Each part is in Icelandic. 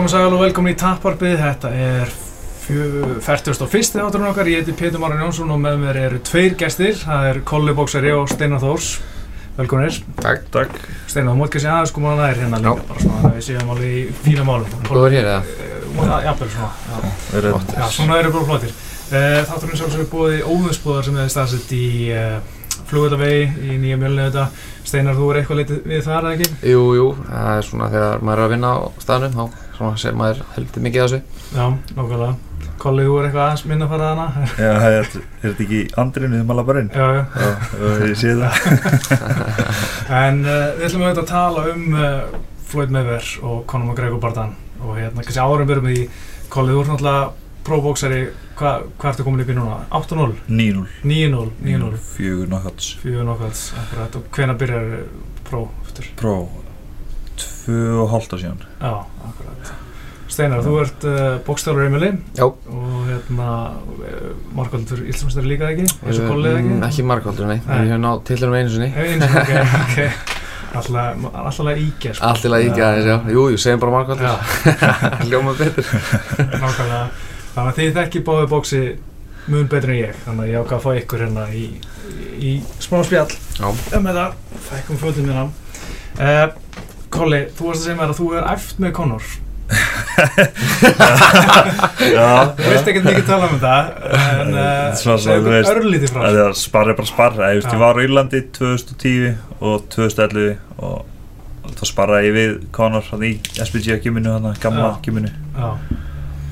Já, komið sæl og velkomin í Tapparpið, þetta er 41. áturinn okkar, ég heiti Pétur Máran Jónsson og með mér eru tveir gestir, það er Kolli Bóksari og Steinar Þórs, velkominir. Takk, takk. Steinar, þú mótt kannski aðeins koma að nær hérna líka, bara svona að við séum alveg í fína málum. Þú er hér eða? Jafnvel svona, já. Verið. Já, svona eru bara flottir. Uh, Þátturinn sjálfsögur búið í óðunsbúðar sem er staðsett í uh, flugvöldavegi í nýja mjölni þetta. Steinar, þú er eitthvað litið við þar, eða ekki? Jú, jú, það er svona þegar maður er að vinna á staðnum, þá svona ser maður heldur mikið af þessu. Já, nákvæmlega. Kolli, þú er eitthvað aðeins minna að fara hana? Já, er, er þetta ekki andrinu þegar maður bara inn? Já, já. Já, ég sé það. En uh, við ætlum auðvitað að tala um uh, Floyd Mayweather og Conor McGregor barðan og hérna kannski árum byrjum við í Kolli, þú ert náttúrulega próbóksari, hvað hva ertu komin upp í núna? 8-0? 9-0. 9-0, 9-0, 4 knockouts. 4 knockouts, akkurat, og hvena byrjar pró eftir? Pró, 2,5 ár síðan. Já, akkurat. Steinar, þú ert uh, bókstálur Emili Já. og hérna uh, markvöldur Ílsumstari líka ekki, eins og Kolli eða ekki? Mm, Ekki margvaldur, nei. Nei. Ég hef náð tilhörum einu sinni. Eins og, ok, ok. Alltaf, alltaf íkja, sko. Allt til að íkja já. Jú, jú, segjum bara margvaldur. Já. Ljóma betur. Nákvæmlega. Þannig að þið þekki báði bóksi mun betur en ég. Þannig að ég ákvað að fá ykkur hérna í, í, í smá spjall Já. um þetta. Fækkum fötum mína. Uh, Kolli, þú varst að segja mér að þú er æft með Conor. Já, Þú veist ekkert mikið tala um þetta, en veist, okkur örlítið frá Það þessu. er bara sparra. Ég, ég var á Írlandi 2010 og 2011 og þá sparraði ég við hann í SPG gyminu, hann gamla Já,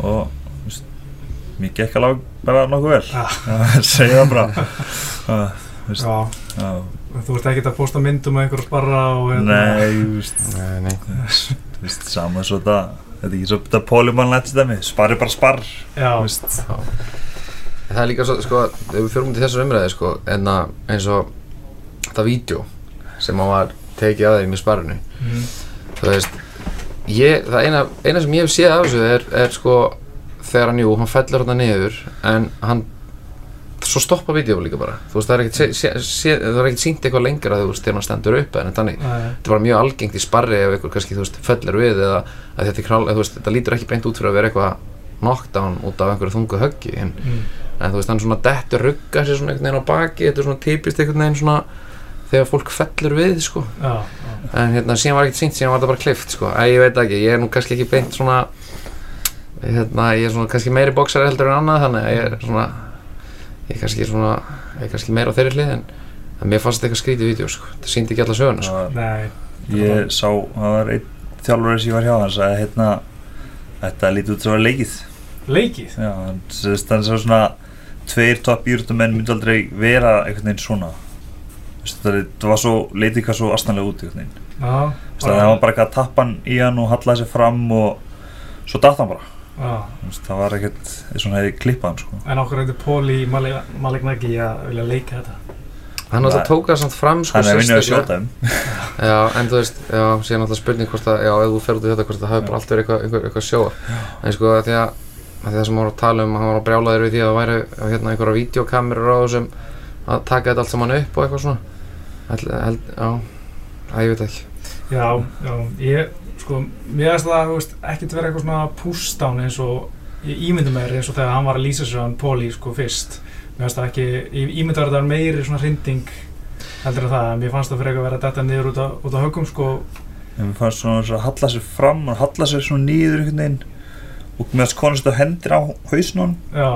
og mér gekk alveg bara nokkuð vel. Segja það bara. Já, þú ert ekkert að posta myndum með einhver að sparra og hérna. Nei, þú veist, Nei, nei. þú veist, sama svo þetta, þetta er ekki svo þetta pólumannlegt stæmi, sparri bara sparr, Já, þú veist. Það er líka svo, sko, við fyrir til þessar umræði, sko, en að eins og þetta vídeo sem hann var tekið að þeim í sparrinu. mm, þú veist ég, það eina, eina sem ég hef séð af þessu er, er sko þegar hann, jú, hann fellur hérna niður en hann svo stoppa vídeo líka bara. Þú veist, það er ekkert, er sínt eitthvað lengra þú veist, þegar hann stendur upp en þannig. Þetta var mjög algengt í sparri ef eitthvað kannski, þú veist, fellur við eða að þetta král, þú veist, þetta lítur ekki beint út fyrir að vera eitthvað knockdown út af einhverju þungu höggi en, mm, en þú veist, hann svona dettur rugga sér svona einhvern veginn á baki, þetta er svona típist einhvern veginn svona þegar fólk fellur við, sko. Já, já. en hérna síðan var ekkert sínt, síðan var það bara klift sko. Æ, ég veit ekki, ég er nú kannski ekki beint svona hérna, ég er svona kannski meiri bóksari heldur en annað þannig að ég er svona ég er kannski svona, ég er kannski meira á þeirri hlið en, en mér fannst þetta eitthvað skrítið vídeo sko. það síndi ekki alla söguna sko. Nei, Ég sá, það var einn þjálfur sem ég var hjá hans að hérna, þetta lítið út sem var leikið. leikið. Já, hann svo svona tveir topp írutumenn myndi aldrei vera einhvern veginn svona. Það var svo, leitið hvað svo astanlega út einhvern veginn. Já, Það var bara eitthvað að tappa hann í hann og hallaði sér fram og svo datt hann bara. Já, Það var ekkert, eins og hann hefði klippað hann sko. en okkur hefði Póli Malignagi að vilja leika þetta. hann alltaf tók það samt fram sko, Hann er vinnið að sjóta þeim. já, en þú veist, já, síðan alltaf spurning hvort að, já, ef þú fer út í þetta, hvort það hafi bara allt verið eitthvað, eitthvað, eitthvað sjóa en sko, því að, að því að sem var að tala um, hann var að brjálaður við því að það væri hérna einhverja videokamerur á þessum að taka þetta allt saman upp og eitthvað svona. Held, held, já, það ég veit ekki. Já, já, ég, sko, mér finnst það, veist, ekkert vera eitthvað svona push-down eins og, ég ímyndi mér eins og þegar hann var að lýsa sér hann Póli, sko, fyrst. Mér finnst það ekki, ég ímyndi að það var meiri svona hrinding heldur en það, en mér fannst það fyrir eitthvað að vera detta niður út á, út á höggum, sko, mér fannst svona að halla sér fram og halla sér svona nýður einhvern veginn og með þess konast að hendir á hausn á hann já,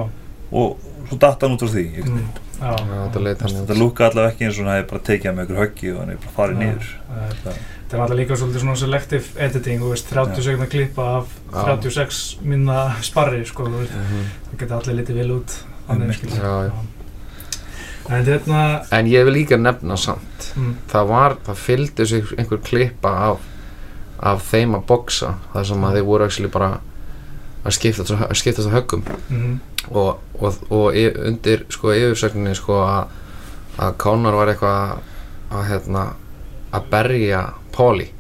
og svo datt hann út frá því einhvern mm, veginn. já. Þetta Þetta lúka allavega ekki eins og hann hefði bara tekið með einhver höggi og hann hefði bara farið Það- Það er alltaf líka svolítið svona selective editing, þú veist, 30 Já. sekundar klippa af Já. 36 minna sparri, sko, Mhm. það geta allir litið vel út. En hérna, En ég vil líka nefna samt mm, það var, það fylgdi sig einhver klippa af, af þeim að boksa þar sem að þeir voru actually bara að skiptast, að skiptast á höggum. Mm, og, og, og y- undir sko yfirsögninni sko að að Conor var eitthvað að hérna að berja Póli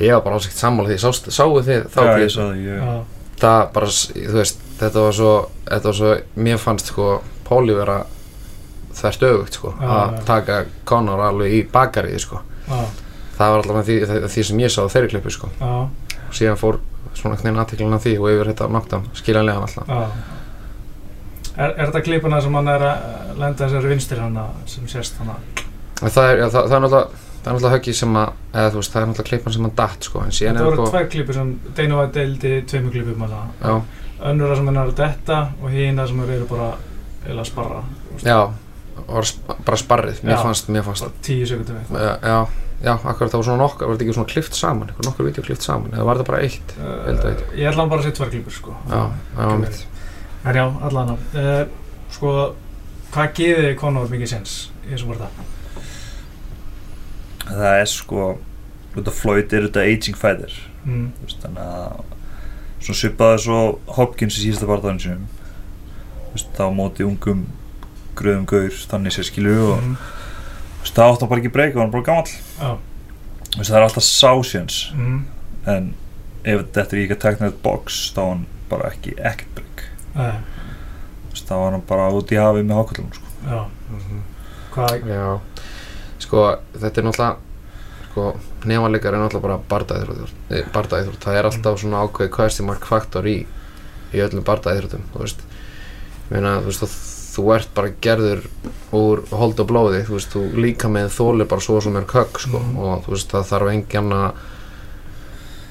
ég var bara ásækt sammála því, Sást, sáu þið þá sá það, ég, já, það bara, þú veist, þetta var svo þetta var svo, mér fannst sko Póli vera þvert öfugt sko, Já, að já. taka Conor alveg í bakarið sko. Já, það var alltaf því, því, því sem ég sá á þeirri klippu sko já, síðan fór svona aðteklinn af því og yfir þetta knockdown, skiljanlega alltaf. Já. Er, er þetta klipuna sem hann er að lenda þessari vinstir hann sem sést hann En það er, já, það, það er náttúrulega það er náttúrulega höggið sem að, eða þú veist, það er náttúrulega klippan sem hann datt sko, en síðan Þetta er voru sko, tvær klipur sem Deino var deildi tveimur klipum hann já, önnura sem hann er að detta og hina sem eru bara eða að sparra já var sp bara sparrið, mér Já. fannst, mér fannst bara tíu sekundum eitthvað. Já, já, já, akkurat það var svona nokkur, var þetta ekki svona klift saman, eitthvað nokkur vídeo klift saman, eða var þetta bara eitt, held að uh, Ég ætla hann bara að setja tvær klipur sko já, já, Ok. mitt En já, allan uh, Sko, hvað gefið þið Conor mikið sens í þessum var það? það er sko út af Floyd er þetta aging fighter Mm. þú veist, þannig að svona svipaði svo Hopkins í síðasta þú veist, þá á móti ungum gröðum gaur þannig sér skilu og Mm. Það átti hann bara ekki breyka, hann var bara gamall Já. Þú veist, það er alltaf sásjans Mm. en ef þetta er ekki að tekna þetta box þá á hann bara ekki ekkert breyk Nei, þá var hann bara út í hafi með hákallum sko. já, Mhm. hvað Já, sko, þetta er náttúrulega sko, nefnleikar er náttúrulega bara bardæðiþrótt bardæðiþrótt, það er alltaf svona ákveði question mark faktor í í öllum bardæðiþróttum, þú veist ég meina, þú veist, þú, ert bara gerður úr hold og blóði þú veist, þú líka með þóli bara svo sem er kökk, sko, Mhm. og þú veist, það þarf enginn að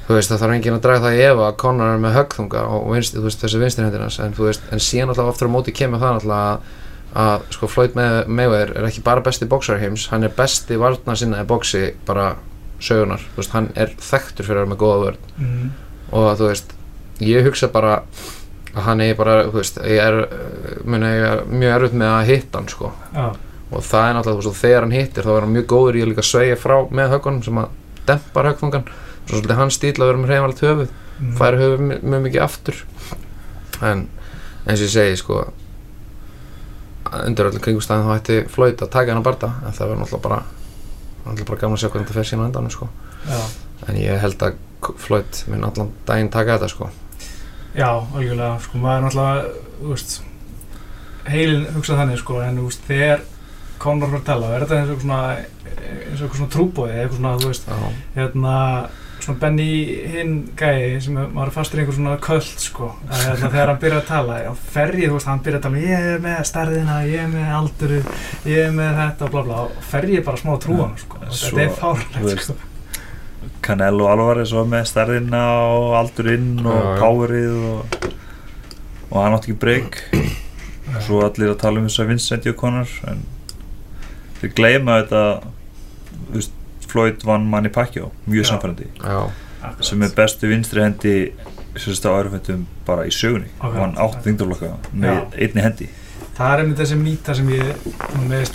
þú veist, það þarf enginn að draga það í efa að Conor er með höggþunga og vinst, veist, þessi vinstirhendinans en þú veist, en síðan alltaf aftur á móti kemur það alltaf að að sko Floyd May- Mayweather er ekki bara besti bóksar heims, hann er besti varna sinna í bóksi bara sögunar, þú veist, hann er þekktur fyrir að vera með góða vörn mm. og þú veist, ég hugsa bara að hann er bara, þú veist, ég er muni, ég er mjög erfitt með að hitta hann sko, Já, og það er náttúrulega, þú veist, þegar hann hittir þá er hann mjög góður í að líka sveigja frá með höggunum sem að dempar höggfungan svo svolítið hann stíl að vera með hreyfanlegt höfuð mm. færi höfuð mjög, mikið aftur. En eins og ég segi sko undir öllum kringumstæðin þá ætti Floyd að taka hann að barda en það verður náttúrulega bara náttúrulega bara gaman að sjá hvernig þetta fer síðan á endanum sko. Já, en ég held að Floyd mun allan daginn taka þetta sko já, algjörlega sko, maður er náttúrulega, þú veist heilin hugsa þannig sko en þú veist, þegar Conor var að tala er þetta eins og svona eins og svona trúbóði, eitthvað svona, þú veist já, hérna svona Benny hinn gæi sem er, er fastur í einhver svona köld sko að hérna, þegar hann byrjar að tala á ferji, þú veist, hann byrjar að tala ég er með stærðina, ég er með aldurinn ég er með þetta, bla bla og ferji bara smá trúan sko, þetta er fárlegt sko Canelo Alvarez var með stærðina og aldurinn og Já, já. powerið og, og hann átti ekki breyk svo allir að tala um þess að Vincent og Conor en þeir gleyma þetta Floyd vann Manny Pacquiao mjög samfærandi sem er bestu vinstri hendi sérst á örfendum bara í sögunni. Og hann átt þingdarlokka með Já. einni hendi. Það er einmitt þessi mýta sem ég með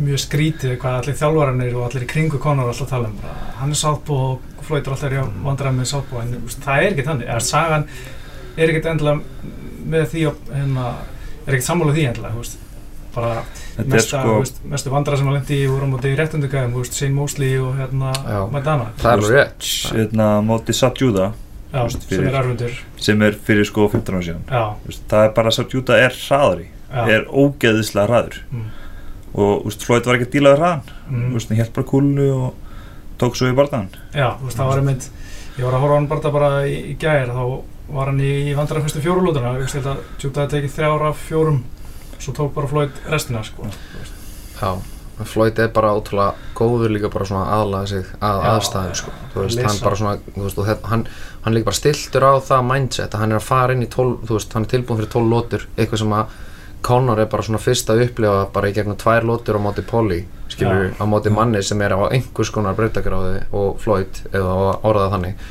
mjög skrítið hvað allir þjálfararnir og allir í kringu Conor alltaf tala um hann er sáttbú og Floyd er alltaf í Mm. vandræði með sáttbú en það er ekki þannig, eða sagan er ekkert endilega með því að hérna, er ekkert sammála því endilega bara er mesta, sko þú veist, mestu vandræði sem hann lendi í voru á móti í réttundugæðum, Shane Mosley og hérna. Maidana það er rétt. hérna, móti veist, sem er erfundur sem er fyrir sko 15 ára síðan. Það er bara að Satjuda er hraðari. Já, er ógeðislega hraður. Mm. Og veist, Floyd var ekki að díla við hraðan mm, hann held bara kúlunu og tók svo í barðan já, veist, það var einmitt ég var að horfa á hann bara, bara í, í gæðir þá var hann í, í vandræði fyrstu fjórulútuna ég veist að Júta hafði tekið þrjára af fjórum svo tók bara Floyd restina sko. já, Floyd er bara ótrúlega góður líka bara svona aðlaga sig að aðstæðum sko. þú veist, hann bara svona, veist, og þetta, hann hann líka bara stiltur á það mindset að hann er að fara inn í 12, þú veist, hann er tilbúin fyrir 12 lótur eitthvað sem að Conor er bara svona fyrst að upplifa bara í gegnum tvær lótur á móti Polly skilur Já. á móti manni sem er á einhvers konar breytagráði og Floyd eða á að orða það þannig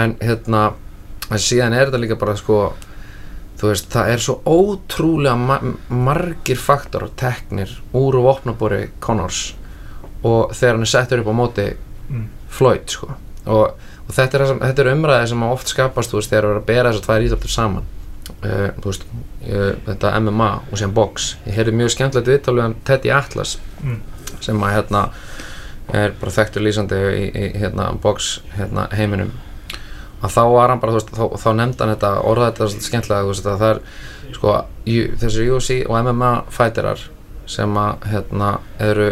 en hérna en síðan er þetta líka bara sko þú veist, það er svo ótrúlega ma margir faktor teknir úr og vopnabóri Conors og þegar hann er settur upp á móti mm. Floyd sko og, og þetta, er, er umræði sem oft skapast þú veist þegar það er að bera þessar tvær íþjóttur saman uh, veist uh, þetta MMA og síðan box. Ég heyrði mjög skemmtilegt viðtalið um Teddy Atlas Mm. sem að hérna er bara þekktur lýsandi í, í hérna box hérna heiminum. Að þá var hann bara, veist, þá, þá nefndi hann þetta orðaði þetta svolítið skemmtilega, veist, að það er sko, þessi UFC og MMA fætirar sem að hérna eru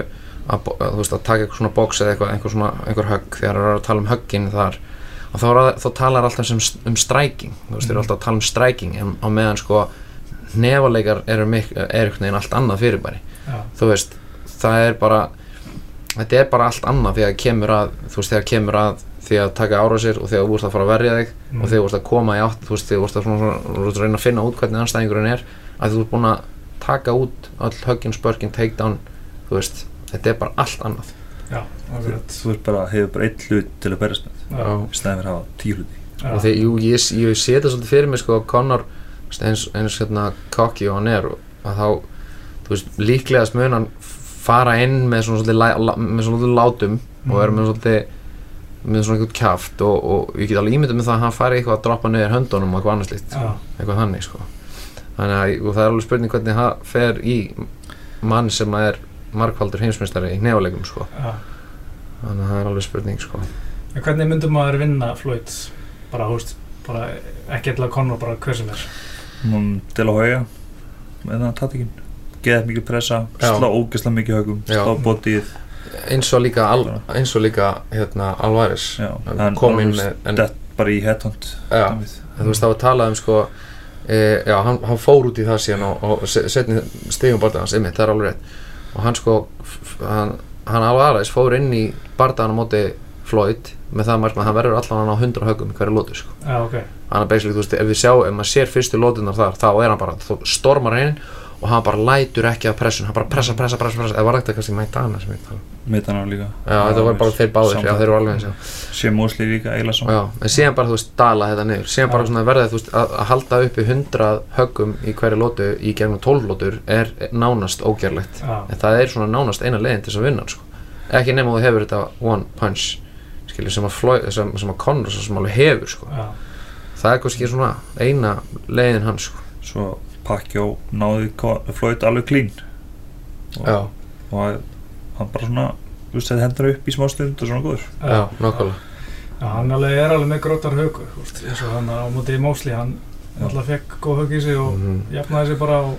að, veist, að taka eitthvað svona box eða eitthvað, einhver svona, einhver högg þegar það er að tala um höggin þar og þá, þá talar alltaf sem, um striking þú veist, þeir eru Mhm. alltaf að tala um striking en á meðan sko nefaleikar eru er einhvern veginn allt annað fyrirbæri Já, þú veist, það er bara þetta er bara allt annað þegar kemur að þú veist, þegar kemur að því að taka ára sér og þegar þú ert að fara að verja þig Mm. og þegar þú ert að koma í átt þú veist, þegar þú ert að, svona, svona, að reyna að finna út hvernig anstæðingurinn er að þú ert búin að taka út öll höggin, spörkin, takedown þú veist, þetta er bara allt annað já, þú bara, hefur bara eitt hlut til að berjast með. Í staðin fyrir að hafa tíu hluti. Og þegar, jú, ég, ég sé þetta svolítið fyrir mig sko, Conor, eins, eins hérna cocky og hann er að þá, þú veist, líklegast mun hann fara inn með svona svolítið, la, la, með svona svolítið látum og er með svolítið með svona einhvern kjaft og, og ég get alveg ímyndið með það að hann fari eitthvað að droppa niður höndunum og eitthvað annars líkt, Já, eitthvað þannig sko. þannig að og það er alveg spurning hvernig það fer í mann sem er markvaldur heimsmeistari í nefalegjum sko. já þannig að það er alveg spurning sko. En hvernig myndum maður vinna Floyd? Bara, hú veist, bara ekki eitthvað Conor, bara hver sem er Nún til að hauga með það tattikinn geða mikið pressa, Já. slá ógeðslega mikið högum Já. slá bótið eins og líka, al, eins og líka hérna, Alvarez Já, Hann hann kom inn alveg með en, dett bara í headhunt en þú veist það var talað um sko e, já, hann, hann fór út í það síðan og, og se- setni stigum barðan hans einmitt, það er alveg rétt og hann sko, hann, hann Alvarez fór inn í barðan á móti Floyd með það að hann verður allan á 100 högum í hverju lótu sko. Já, ok. Hann er basically, þú veist, ef við sjá, ef maður sér fyrstu lótunar þar, þá er hann bara, þá stormar hann inn og hann bara lætur ekki af pressun, hann bara pressa, pressa, pressa, pressa, eða var þetta kannski Maidana sem ég tala um? Meitana líka Já, þetta var bara þeir báðir, já, þeir eru alveg eins, já. sé Mosley líka eiginlega Já, en síðan bara, þú veist, dala þetta niður síðan bara svona verða, þú veist, að, að halda uppi 100 höggum í hverju lótu í gegnum 12 lótur er nánast ógerlegt en það er svona nánast eina leiðin til þess að vinna sko. ekki nema þú hefur þetta one punch skilur, sem að, Floyd, sem, sem að Conor svo sem alveg hefur, sko. það er kannski svona eina leiðin hans, sko. svo Pacquiao náði Floyd alveg clean og, og hann bara svona þú veist, þetta hendur upp í smá stund og svona góður já, nákvæmlega Já, hann alveg er alveg með grótar högu, þú veist, eins og hann á móti Mosley, hann Já. alltaf fekk góð högg í sig og Mhm. jafnaði sig bara og,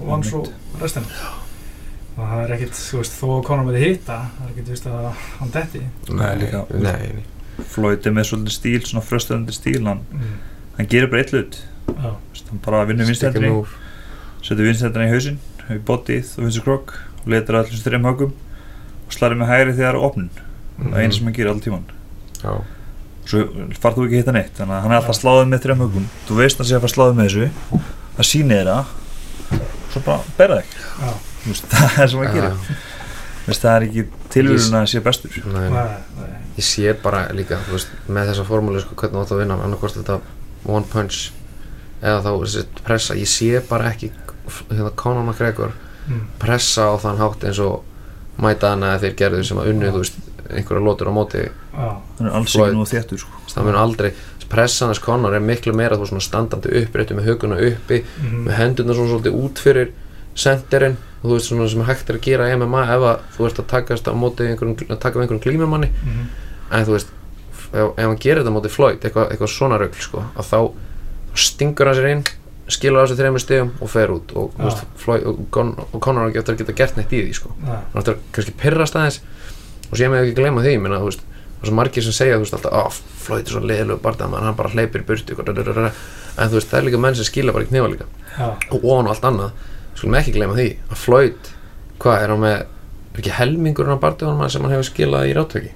og vann svo restina. Og það er ekkit, þú veist, þó að Conor með hitta, það er ekkit vist að hann detti. Nei, líka. nei, nei. Floyd er með svolítið stíl, svona fröstöðandi stíl hann, Mm. hann gerir bara eitt hlut Hann bara vinstendrinni move. setur vinstendrinni í hausinn í bótið og vinstur krokk og letur allir þreim höggum og slarið með hægri þegar það er opnun. Það er eina sem hann gerir allir tíman Já, svo farð þú ekki að hitta neitt þannig að hann er alltaf sláðið með þreim höggum. Þú veist að sé að fara sláðið með þessu. Það sýnir það. Svo bara berða þig já, Þú veist, það er sem hann gerir. Veist, það er ekki tilvíðun að sé bestur. Nei, nei. Ég sé bara líka, veist, með þessa formúli sko, hvernig þú átt að vinna, annarkvort þetta one punch eða þá þessi pressa, ég sé bara ekki hérna Conor McGregor mm, pressa á þann hátt eins og mætaðana eða þeir gerðu sem að unnu, þú veist, einhverja lótur á móti. Já, hann er alls Floyd. ekki nú þéttur sko. það mun aldrei, pressan þess Conor er miklu meira þú svona standandi uppréttu með huguna uppi mm, með hendurna svona svolítið út fyrir senderinn og þú veist svona sem hægt er að gera MMA ef að þú ert að takast á móti einhverjum, að taka við einhverjum glímumanni. Mm, en þú veist, ef, ef hann gerir þetta móti Floyd, eitthvað, eitthvað svona rögl sko, að þá stingur hann sér inn skilur á þessu þreymur stegum og fer út og, Já. veist, Floyd, og, Con, og Conor eftir að geta gert neitt í því sko. nei, hann að kannski pyrrast aðeins og sé mig ekki gleyma því, ég þú veist er svo margir sem segja, veist, alltaf, að Floyd er svo leiðilegu barndað, hann bara hleypir í dadadadada. en þú veist, það er líka menn sem skila bara í knifa líka já, og ofan og allt annað, skulum ekki gleyma því að Floyd, hvað er hann með er ekki helmingurinn af barndöðunum sem hann hefur skilað í ráttæki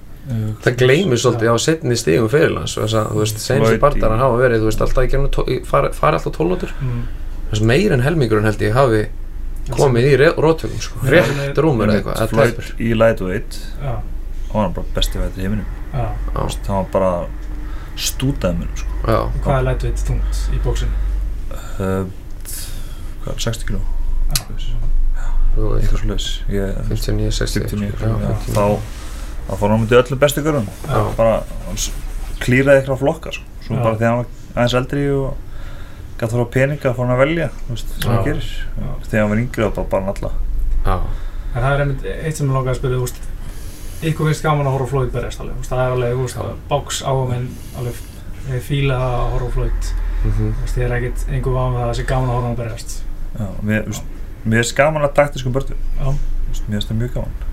það gleymir svolítið á setni stígum fyrirlands og þess að, þú veist, senstu barndar hafa verið, þú veist, alltaf í- fari, fari alltaf tólótur, mm, þess að meir en helmingurinn held ég hafi komið í róttökum, sko, rétt rúmur eða eitthvað, tæpur. í lightweight já, og hann er bara besti vætri í heiminum. Veist, hann var bara stútaði mér sko. já, Hvað er lætveit þungt í bóksinu? uh, hvað, 60 kg þú veist, eitthvað slúðis 59, 60 59 sko, já, já, já, 59. þá þá fór hann mútið öllum bestu görðum bara klíraði eitthvað flokka sko. svo Já. bara þegar hann var aðeins eldri og gæti þóra peninga fór hann að velja þú veist, sem hann gerir. Já. þegar hann var yngri og bara bara alla. Já, En það er einmitt eitt sem ég langaði að spyrja, þú veist, ykkur finnst gaman að horfa Floyd berjast alveg, það er alveg, Já. bóks áhugaminn alveg ég fíla það að horfa mhm, þú veist, ég er ekkit einhver váum það að það sé gaman að horfa á hann berjast. Já, mér, mér er skaman að taktiskum börtu Já, mér finnst það mjög gaman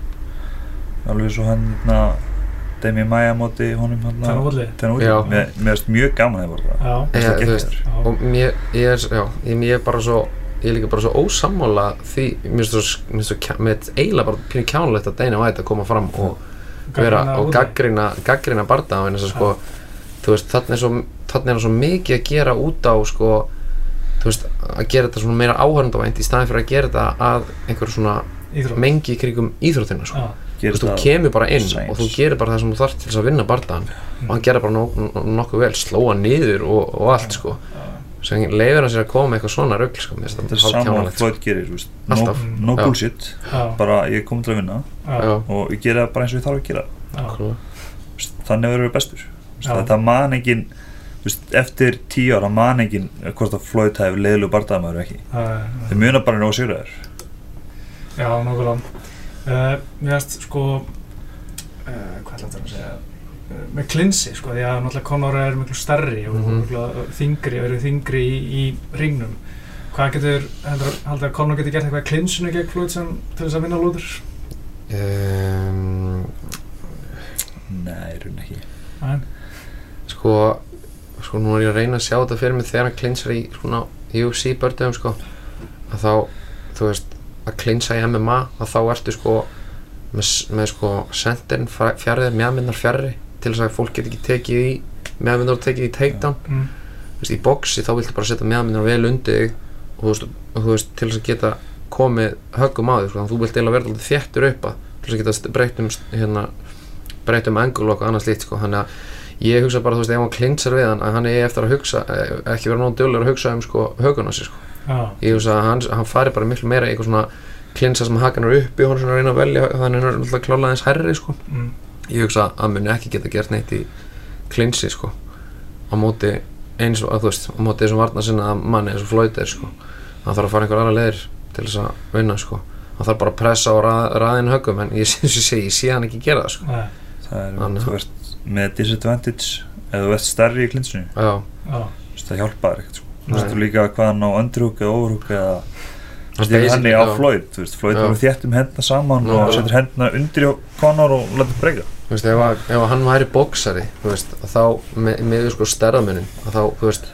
alveg svo hann hérna Demi Maia móti honum. Mér finnst mjög gaman voru finnst það geggjaður. og mér, ég er, já, ég, er bara svo ég er líka bara svo ósammála því mér finnst finnst eiginlega bara pínu kjánulegt að Dana White að koma fram og vera og gaggrina, gaggrina en þess að sko, þú veist, þannig er svo þannig er hann svo mikið að gera út á sko, þú veist, að gera þetta svona meira áhörndavænt í staðin fyrir að gera þetta að einhverju svona Íþrótt. mengi í krigum íþróttina sko. Þú veist, þú það- kemur bara inn science. og þú gerir bara það sem þú þarf til þess að vinna bardaðan og hann gerir bara nok nok nokkuð vel slóa niður og, og allt sko. Sem leifir hann sér að koma með eitthvað svona rugl sko, Þetta er það hálf sama að kjánulegt sko. Floyd gerir. No, Alltaf. no bullshit. Já, Bara ég er komin til að vinna já, Og ég gera það bara eins og ég þarf að gera. Já, Þannig verður við bestur. Þetta man engin þú veist, Eftir tíu ára man engin Hvort að Floyd hefur leiðilegu bardaðamæður ekki. Já, Þeir muna bara nóg sigraðir já, nokkulega uh, Mér finnst sko uh, hvað ætla þetta að segja? Uh, með klinsi sko, því að náttúrulega Conor er miklu stærri og Mhm. miklu þingri, verið þingri í, í ringnum. Hvað getur, heldur heldur að Conor getur gert eitthvað í klinsinu gegn Floyd sem til þess að vinna lúður? um, Nei, raun ekki. Nei, sko sko nú er ég að reyna að sjá þetta fyrir mig þegar hann klinsar í svona UFC bördum sko. Að þá, þú veist að klinsa í MMA að þá ertu sko með, með sko sendirinn fjarrið, mjadmyndar fjarrri til þess að fólk get ekki tekið í mjadmyndar og tekið í takedown. Mm, þú veist, í boxi þá viltu bara setja mjadmyndar vel undir þig og þú veist, og þú veist til þess að geta komið höggum á þig sko, þú vilt eiginlega vera alltaf þéttur upp að til þess að geta breytt um hérna, breytt um angul og annað slíkt sko, þannig að ég hugsa bara, þú veist, ef hann klinsar við hann að hann er eftir að hugsa, eh, ekki vera nóg dölur að hugsa um sko höguna sér sko. já, ég hugsa að hann, hann fari bara miklu meira í eitthvað svona klinsa sem hakan er upp í honum svona að reyna að velja þannig er alltaf klálega eins herri sko. Mm, ég hugsa að hann muni ekki geta gert neitt í klinsi sko. Á móti eins og, að, þú veist, á móti þessum varna sinna manni eins og Floyd er sko. Hann þarf að fara einhver aðra leiðir til þess að vinna sko. Hann þarf bara að pressa og rað, raðin höggum en ég, ég, ég, ég sé hann ekki gera það sko. Nei, Það er, þú ert með disadvantage eða þú ert stærri í klinsinu. Já, já, Þú veist, það hjálpa þér ekkert sko. Þú veist, líka hvað hann á underhook eða overhook eða basically, henni á. Floyd, þú veist, Floyd Já. voru þétt um hendna saman og setur hendna undir hjá Conor og letur breyka þú veist, ef, að, ef að hann væri bóksari þú veist, að þá með, með sko stærðamunin að þá, þú veist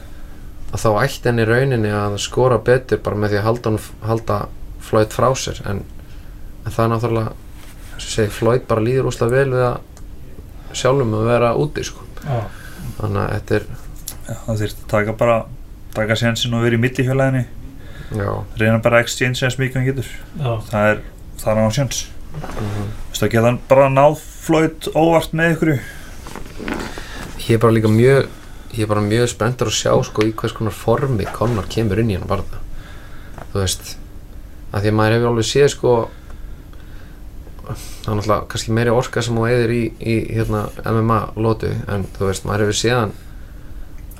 að þá ætti henni rauninni að skora betur bara með því að halda, hann, halda Floyd frá sér en, en það er náttúrulega og ég segi, Floyd bara líður úslega vel við að sjálfum að vera úti sko. já, þannig að þetta er Já, það þurft að taka bara taka sjansin og vera í millihjólaðinni já, reyna bara að exchange eins mikið hann getur. Já, það er, það er á sjans mm Þú veist, það geta hann bara náð Floyd óvart með ykkur. Ég er bara líka mjög ég er bara mjög spenntur að sjá sko í hvers konar formi Conor kemur inn í hann barða þú veist að því að maður hefur alveg séð sko það er náttúrulega kannski meiri orka sem hún eðir í, í hérna, MMA lótu en þú veist maður hefur séð hann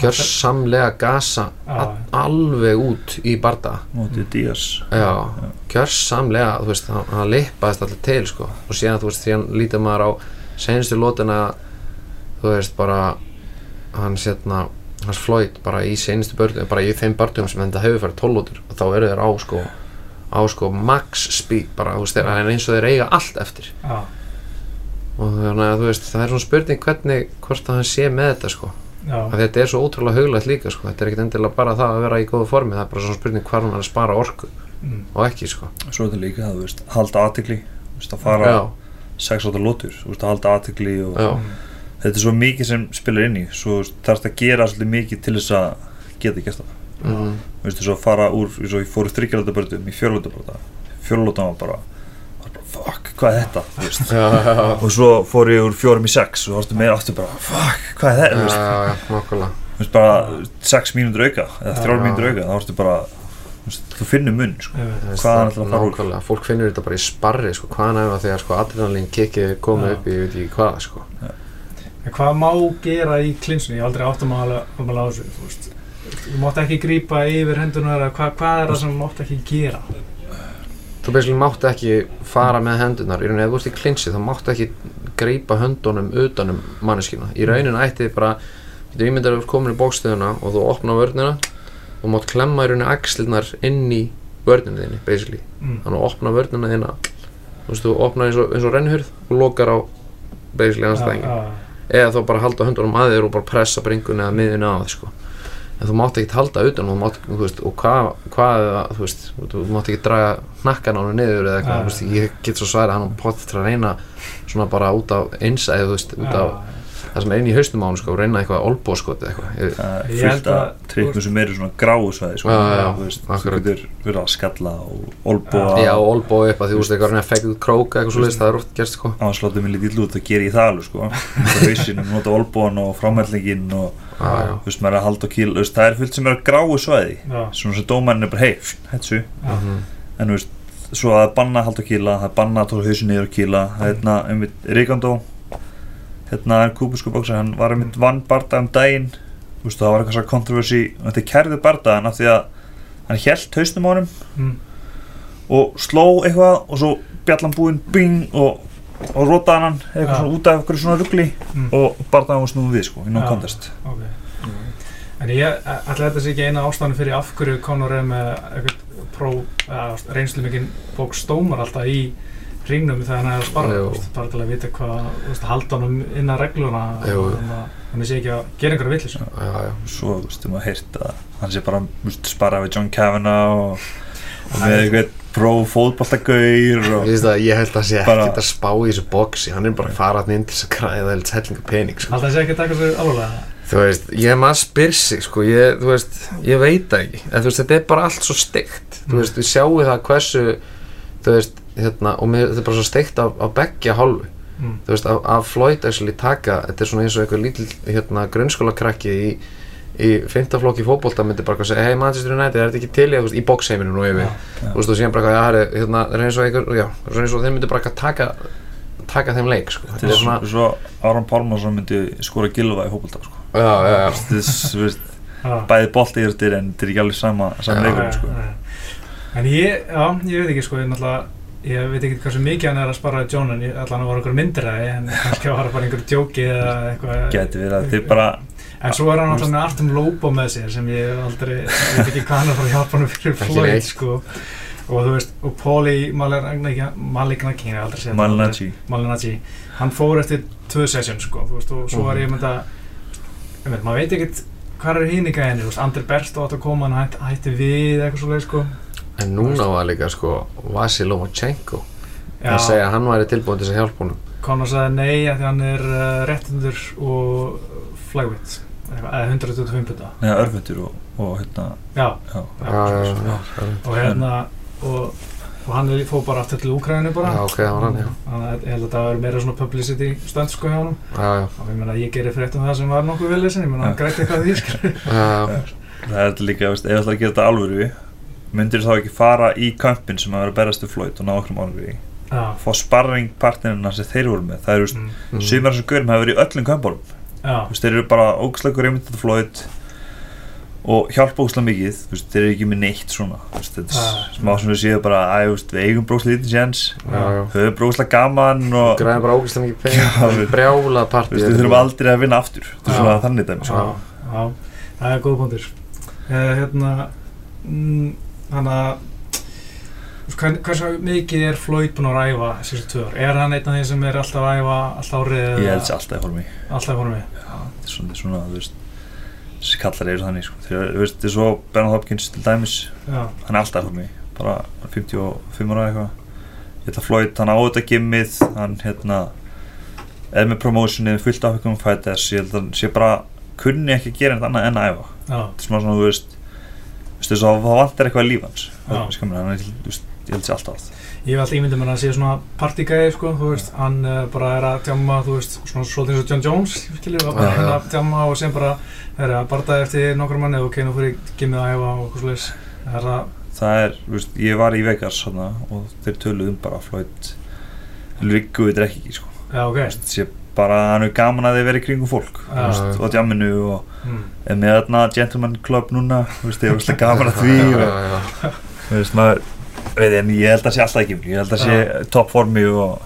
gjörsamlega gasa Já. a- alveg út í barða mótið Díaz. Já, gjörsamlega þú veist, hann, lippaðist allir til sko. Og síðan þú veist, því hann lítið maður á senstu lótina þú veist, bara hann sérna, hans Floyd bara í senustu börnum, bara í þeim börnum sem þetta hefur farið 12 lótur og þá eru þeir á sko á sko max speed bara, þú veist, þeir, það er eins og þeir eiga allt eftir. Já, og þannig að þú veist, það er svona spurning hvernig, hvort að hann sé með þetta sko þetta er svo ótrúlega huglægt líka sko. Þetta er ekkert endilega bara það að vera í góðu formi. Það er bara svona spurning hvar hann er að spara orku mm, og ekki sko. Svo er þetta líka að þú veist, halda aðtikli þú veist, að fara já, sex átta lótur þú veist, að halda aðtikli og já, þetta er svo mikið sem spilar inn í. Svo þarf þetta að gera svolítið mikið til þess að geta gert það. Mm, þú veist, þess að fara úr, ég fór úr þryggjaldabörðum í fjörlótabörða fjörlótan var bara, var bara fuck, hvað er þetta þú veist já, já, já, og svo fór ég úr fjórum í sex og varstu meira aftur bara fuck, hvað er þetta, þú veist, já, já, nokkulega þú veist bara sex mínútur auka eða þrjár Já. mínútur auka, þá varstu bara þú finnur munn, sko ég veit. Þú veist, Hvaðan það- ætlar að fara úr? nákvæmlega, fólk finnur þetta bara í sparri sko, hvaðan er það þegar sko adrenalín kikkið er komið Já. upp í, ég veit ekki hvað sko hvað má gera í klinsinu? Ég hef aldrei áttum að alveg á þessu, þú veist. Þú mátt ekki grípa yfir hendunar eða hvað, hvað er það sem þú mátt ekki gera? Þú basically mátt ekki fara með hendunar í rauninni, ef þú ert í klinsi þá mátt ekki greipa höndunum utanum manneskina, í rauninni ætti þið bara þú ímyndar að þú ert komin í bókstöðuna og þú opna vörnina og mátt klemma í rauninni axlirnar inn í vörninu þinni, basically. Mm. þannig að opna vörnina þína. Þú veist, þú opnar eins og, eins og rennhurð og lokar á basically anstæðingin. Eða þá bara halda höndunum að þér og bara pressa bringunni eða miðunni á þig sko en þú mátt ekki halda utan og, mátt, veist, og hvað, hvað þú veist, þú mátt ekki draga hnakkan á henni niður eða eitthvað, veist, ég get svo sværi hann potið til að reyna svona bara út af veist, út af það sem er inn í haustum á hann sko, reyna eitthvað olbóskot eða eitthvað, ég, Það er held að- trikknum sem eru svona gráu svæði sko. Þú getur verið að skalla og olbúa já, olbó upp að þú veist eitthvað að reyna að fekka út króka eitthvað svo leiðist, það er oft gerst sko. Ásláttu mig lítið illa út að gera það alveg sko. Hausinum, nota olbúan og framhællingin og þú veist, maður er að halda á kíl það er fullt sem eru gráu svæði Já, svona sem dómarinn er bara, hei, hættu Mhm. en þú veist, hérna, er kúbusku bóksar, hann var einmitt vann barda um daginn. Þú veist, það var eitthvað svona kontroversi þetta kærðu bardaðan af því að hann held hausnum á honum mm, og sló eitthvað og svo bjallan búinn, bing og, og rotaði hann eitthvað Já. svona út af eitthvað svona ruggli mm, og bardaðan var snúum við sko, í no Já. contest ok. En ég ætla þetta sé ekki eina ástæðan fyrir af hverju Conor er með eitthvað pró, eða reynslu mikinn bókstómar alltaf í ringnum þegar hann er að spara, þú bara til að vita hvað, þú veist, halda honum innan regluna þannig að hann sé ekki að gera einhverja villis svo, þú veist, maður heyrt að hann sé bara, þú veist, sparað við John Kavanagh og, og með eitthvað pró fótballtagaur og Ég, held að það sé ekkert að spá í þessu boxi. Hann er bara að fara inn til þess að græða eða hellinga pening sko. Alltaf sé ekki að taka sér alvarlega. Þú veist, ég maður spyr sig sko, ég, þú veist, ég veit ekki. En þú veist, þetta er bara allt svo steikt Mm. þú veist, við sjáum það hversu þú veist, hérna, og mér, þetta er bara svo steikt af, af beggja hálfu mm. þú veist, að, að Floyd actually taka þetta er svona eins og eitthvað lítill hérna, grunnskóla krakki í, í fymtaflokki fótbolta myndi bara eitthvað segja, hei Manchester United, er þetta ekki til að, þú veist, í boxheiminu nú yfir, Já. þú veist, og síðan bara eitthvað, já, herri, hérna, það er eins og einhver, já, það er eins og þeir myndi bara eitthvað taka taka þeim leik, sko, þetta er svona svo Aron Pálmarsson myndi skora gilva í fótballtag sko. já, já, já, þú veist, bæði bolti en þetta er ekki alveg sama, sama leikur sko. En ég, já, ég veit ekki sko, ég náttúrulega ég veit ekki hversu mikið hann er að spara John en vera einhver myndir að en kannski var það bara einhver djóki eða eitthvað. Geti verið að er bara En svo er hann alltaf með Artem Lobo með sér sem ég hef aldrei, ég veit ekki hvað hann er að fara að hjálpa hann fyrir Floyd sko. Og þú veist, og Póli Malignaggi, ég hef aldrei séð þetta. Malinachi Malignaggi, hann fór eftir tvö session sko, þú veist, og svo var ég með þetta maður veit ekkert hvað er hinn í gæðinni, þú veist, Ander Berst átt að koma hann hætti, hætti við eitthvað svo leið sko en núna var líka, sko Vasil Lomachenko. Að segja að hann væri tilbúin til þess að hjálpa honum. Conor sagði nei að því hann er uh, réttundur og flagvitt eða 125 putta neða örfendur og, og hérna já, já, já, já, já, já, og hérna og, og hann er, fór bara aftur til Úkræðinu bara. Já, ok, það var hann, að ég held að það var meira svona publicity stönd sko hjá hann já, já, og ég meina ég gerir frétt um það sem var nokkuð vel þessin ég meina hann græti eitthvað því já, það er líka, veist, ef það ætlar að gera þetta alvöru myndir þá ekki fara í kampin sem að vera að berast við Floyd og ná okkur ánur í? Já, fá sparringpartnerina sem þeir voru með. Það eru, mm, mm. sumar sem görum hafa verið í öllum kampbólum já, Þú veist, þeir eru bara einmitt þetta Floyd og hjálpa ógæslega mikið. Þú veist, þeir eru ekki með neitt svona. Þú veist, þetta Ah. er smá sem við séum bara að þú veist, við eigum brókslega lítið já, já. höfum brókslega gaman og þú græði bara ógæslega mikið við- brjála partí veist, við þurfum aldrei að er Já. svona þannig já, já, er að hversu mikið er Floyd búinn að ræfa síðustu tvö ár? Er hann einn af þeim sem er alltaf að ræfa alltaf árið ég eða held sér alltaf í formi alltaf í formi? þetta er svona, svona þú veist þessi kallar eru þannig sko. þú veist, þetta er svo Bernard Hopkins til dæmis Já, hann er alltaf í formi bara 55 ára eitthvað ég held að Floyd, hann á þetta gimmið hann hérna eða með promotionið, fullt áfengum fighters ég held að hann sé bara kunni ekki að gera neitt annað en að æfa já, þetta er smá svona, þú veist þú veist, þess að það vantar eitthvað í líf hans Já. Það er skamur, hann er, þú veist, ég held sér alltaf að ég hef alltaf ímyndið mér að sé svona partygæði sko, þú veist, hann uh, bara er að tjamma, þú veist, svona svolítið eins og John Jones, skiljið, að bara Já, hérna já. að tjamma og sem bara er að barða eftir nokkur manni og ok, nú fyrir gimmið að hefa og eitthvað svolítið, það er það, það er, þú veist, ég var í Vegas hana, og þeir töluðu um bara Riggu við drekki ekki sko. já, ok, sé bara hann er gaman að þið vera í kringum fólk þú Já. veist, og djamminu og mm. er með þarna gentleman club núna þú veist, ég er veist gaman að því og, veist, maður veit, en ég held að sé alltaf ekki ég held að sé topp formi og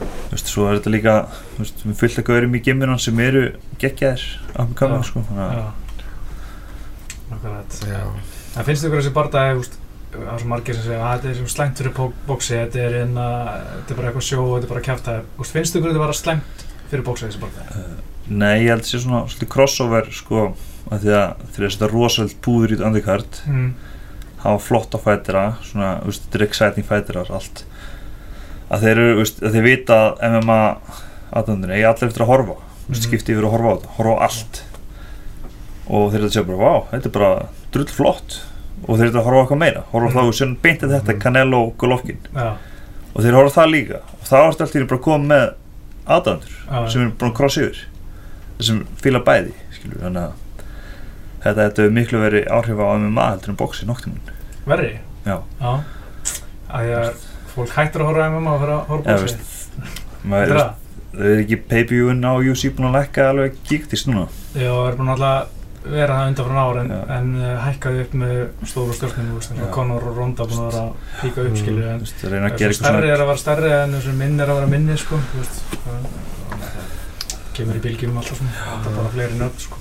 þú veist, svo er þetta líka þú veist, við fullt að gaurum í gimminan sem eru geggjaðir með kamera Já. sko, þannig að. En finnst ykkur þessi barndagi, það er svo margir sem segja að þetta er svo slæmt fyrir bó- bóksi, þetta er, inna, þetta er bara eitthvað sjó, þetta er bara að finnst ykkur þetta bara slæmt fyrir bóksi þessi bara? Nei, ég held að sé svona svolítið crossover sko, að því að þeir eru þetta rosalega púður í þetta undercard mm. hafa flotta fætira, svona, þú veist, þetta er exciting fætirar, allt. Að þeir eru, þú veist, að þeir vita að MMA aðdöndinu, ég allir eftir að horfa mm. Skipti yfir að horfa á þetta, horfa á allt. Og þeir eru að segja bara, vá, þetta er bara drull flott og þeir eru að horfa eitthvað meira, horfa á Mhm. það og sér beintið þetta, Canelo og Golovkin. Já, og þeir horfa það líka. Og það varst alltaf að koma með aðdöndur já, sem er búin að krossa yfir. Sem fíla bæði skilur, þannig að þetta hefur miklu verið áhrif á MMA heldur en boxi noktið verri? Já. Já, að ég er fólk hættur að horfa MMA og fyrir að horfa bóksi er það. er ekki pay-per-view-in á UC búin að lekka alveg gíktist núna. Já, það er búin alltaf vera það undan frá ár en, en uh, hækkaði upp með stóru stjórnum Conor og Ronda búin að vera að píka upp Mm. skilju en gera eitthvað stærri er að vera stærri en minn er að vera minni sko, kemur í bylgjum alltaf svona, það er bara fleiri nöfn sko.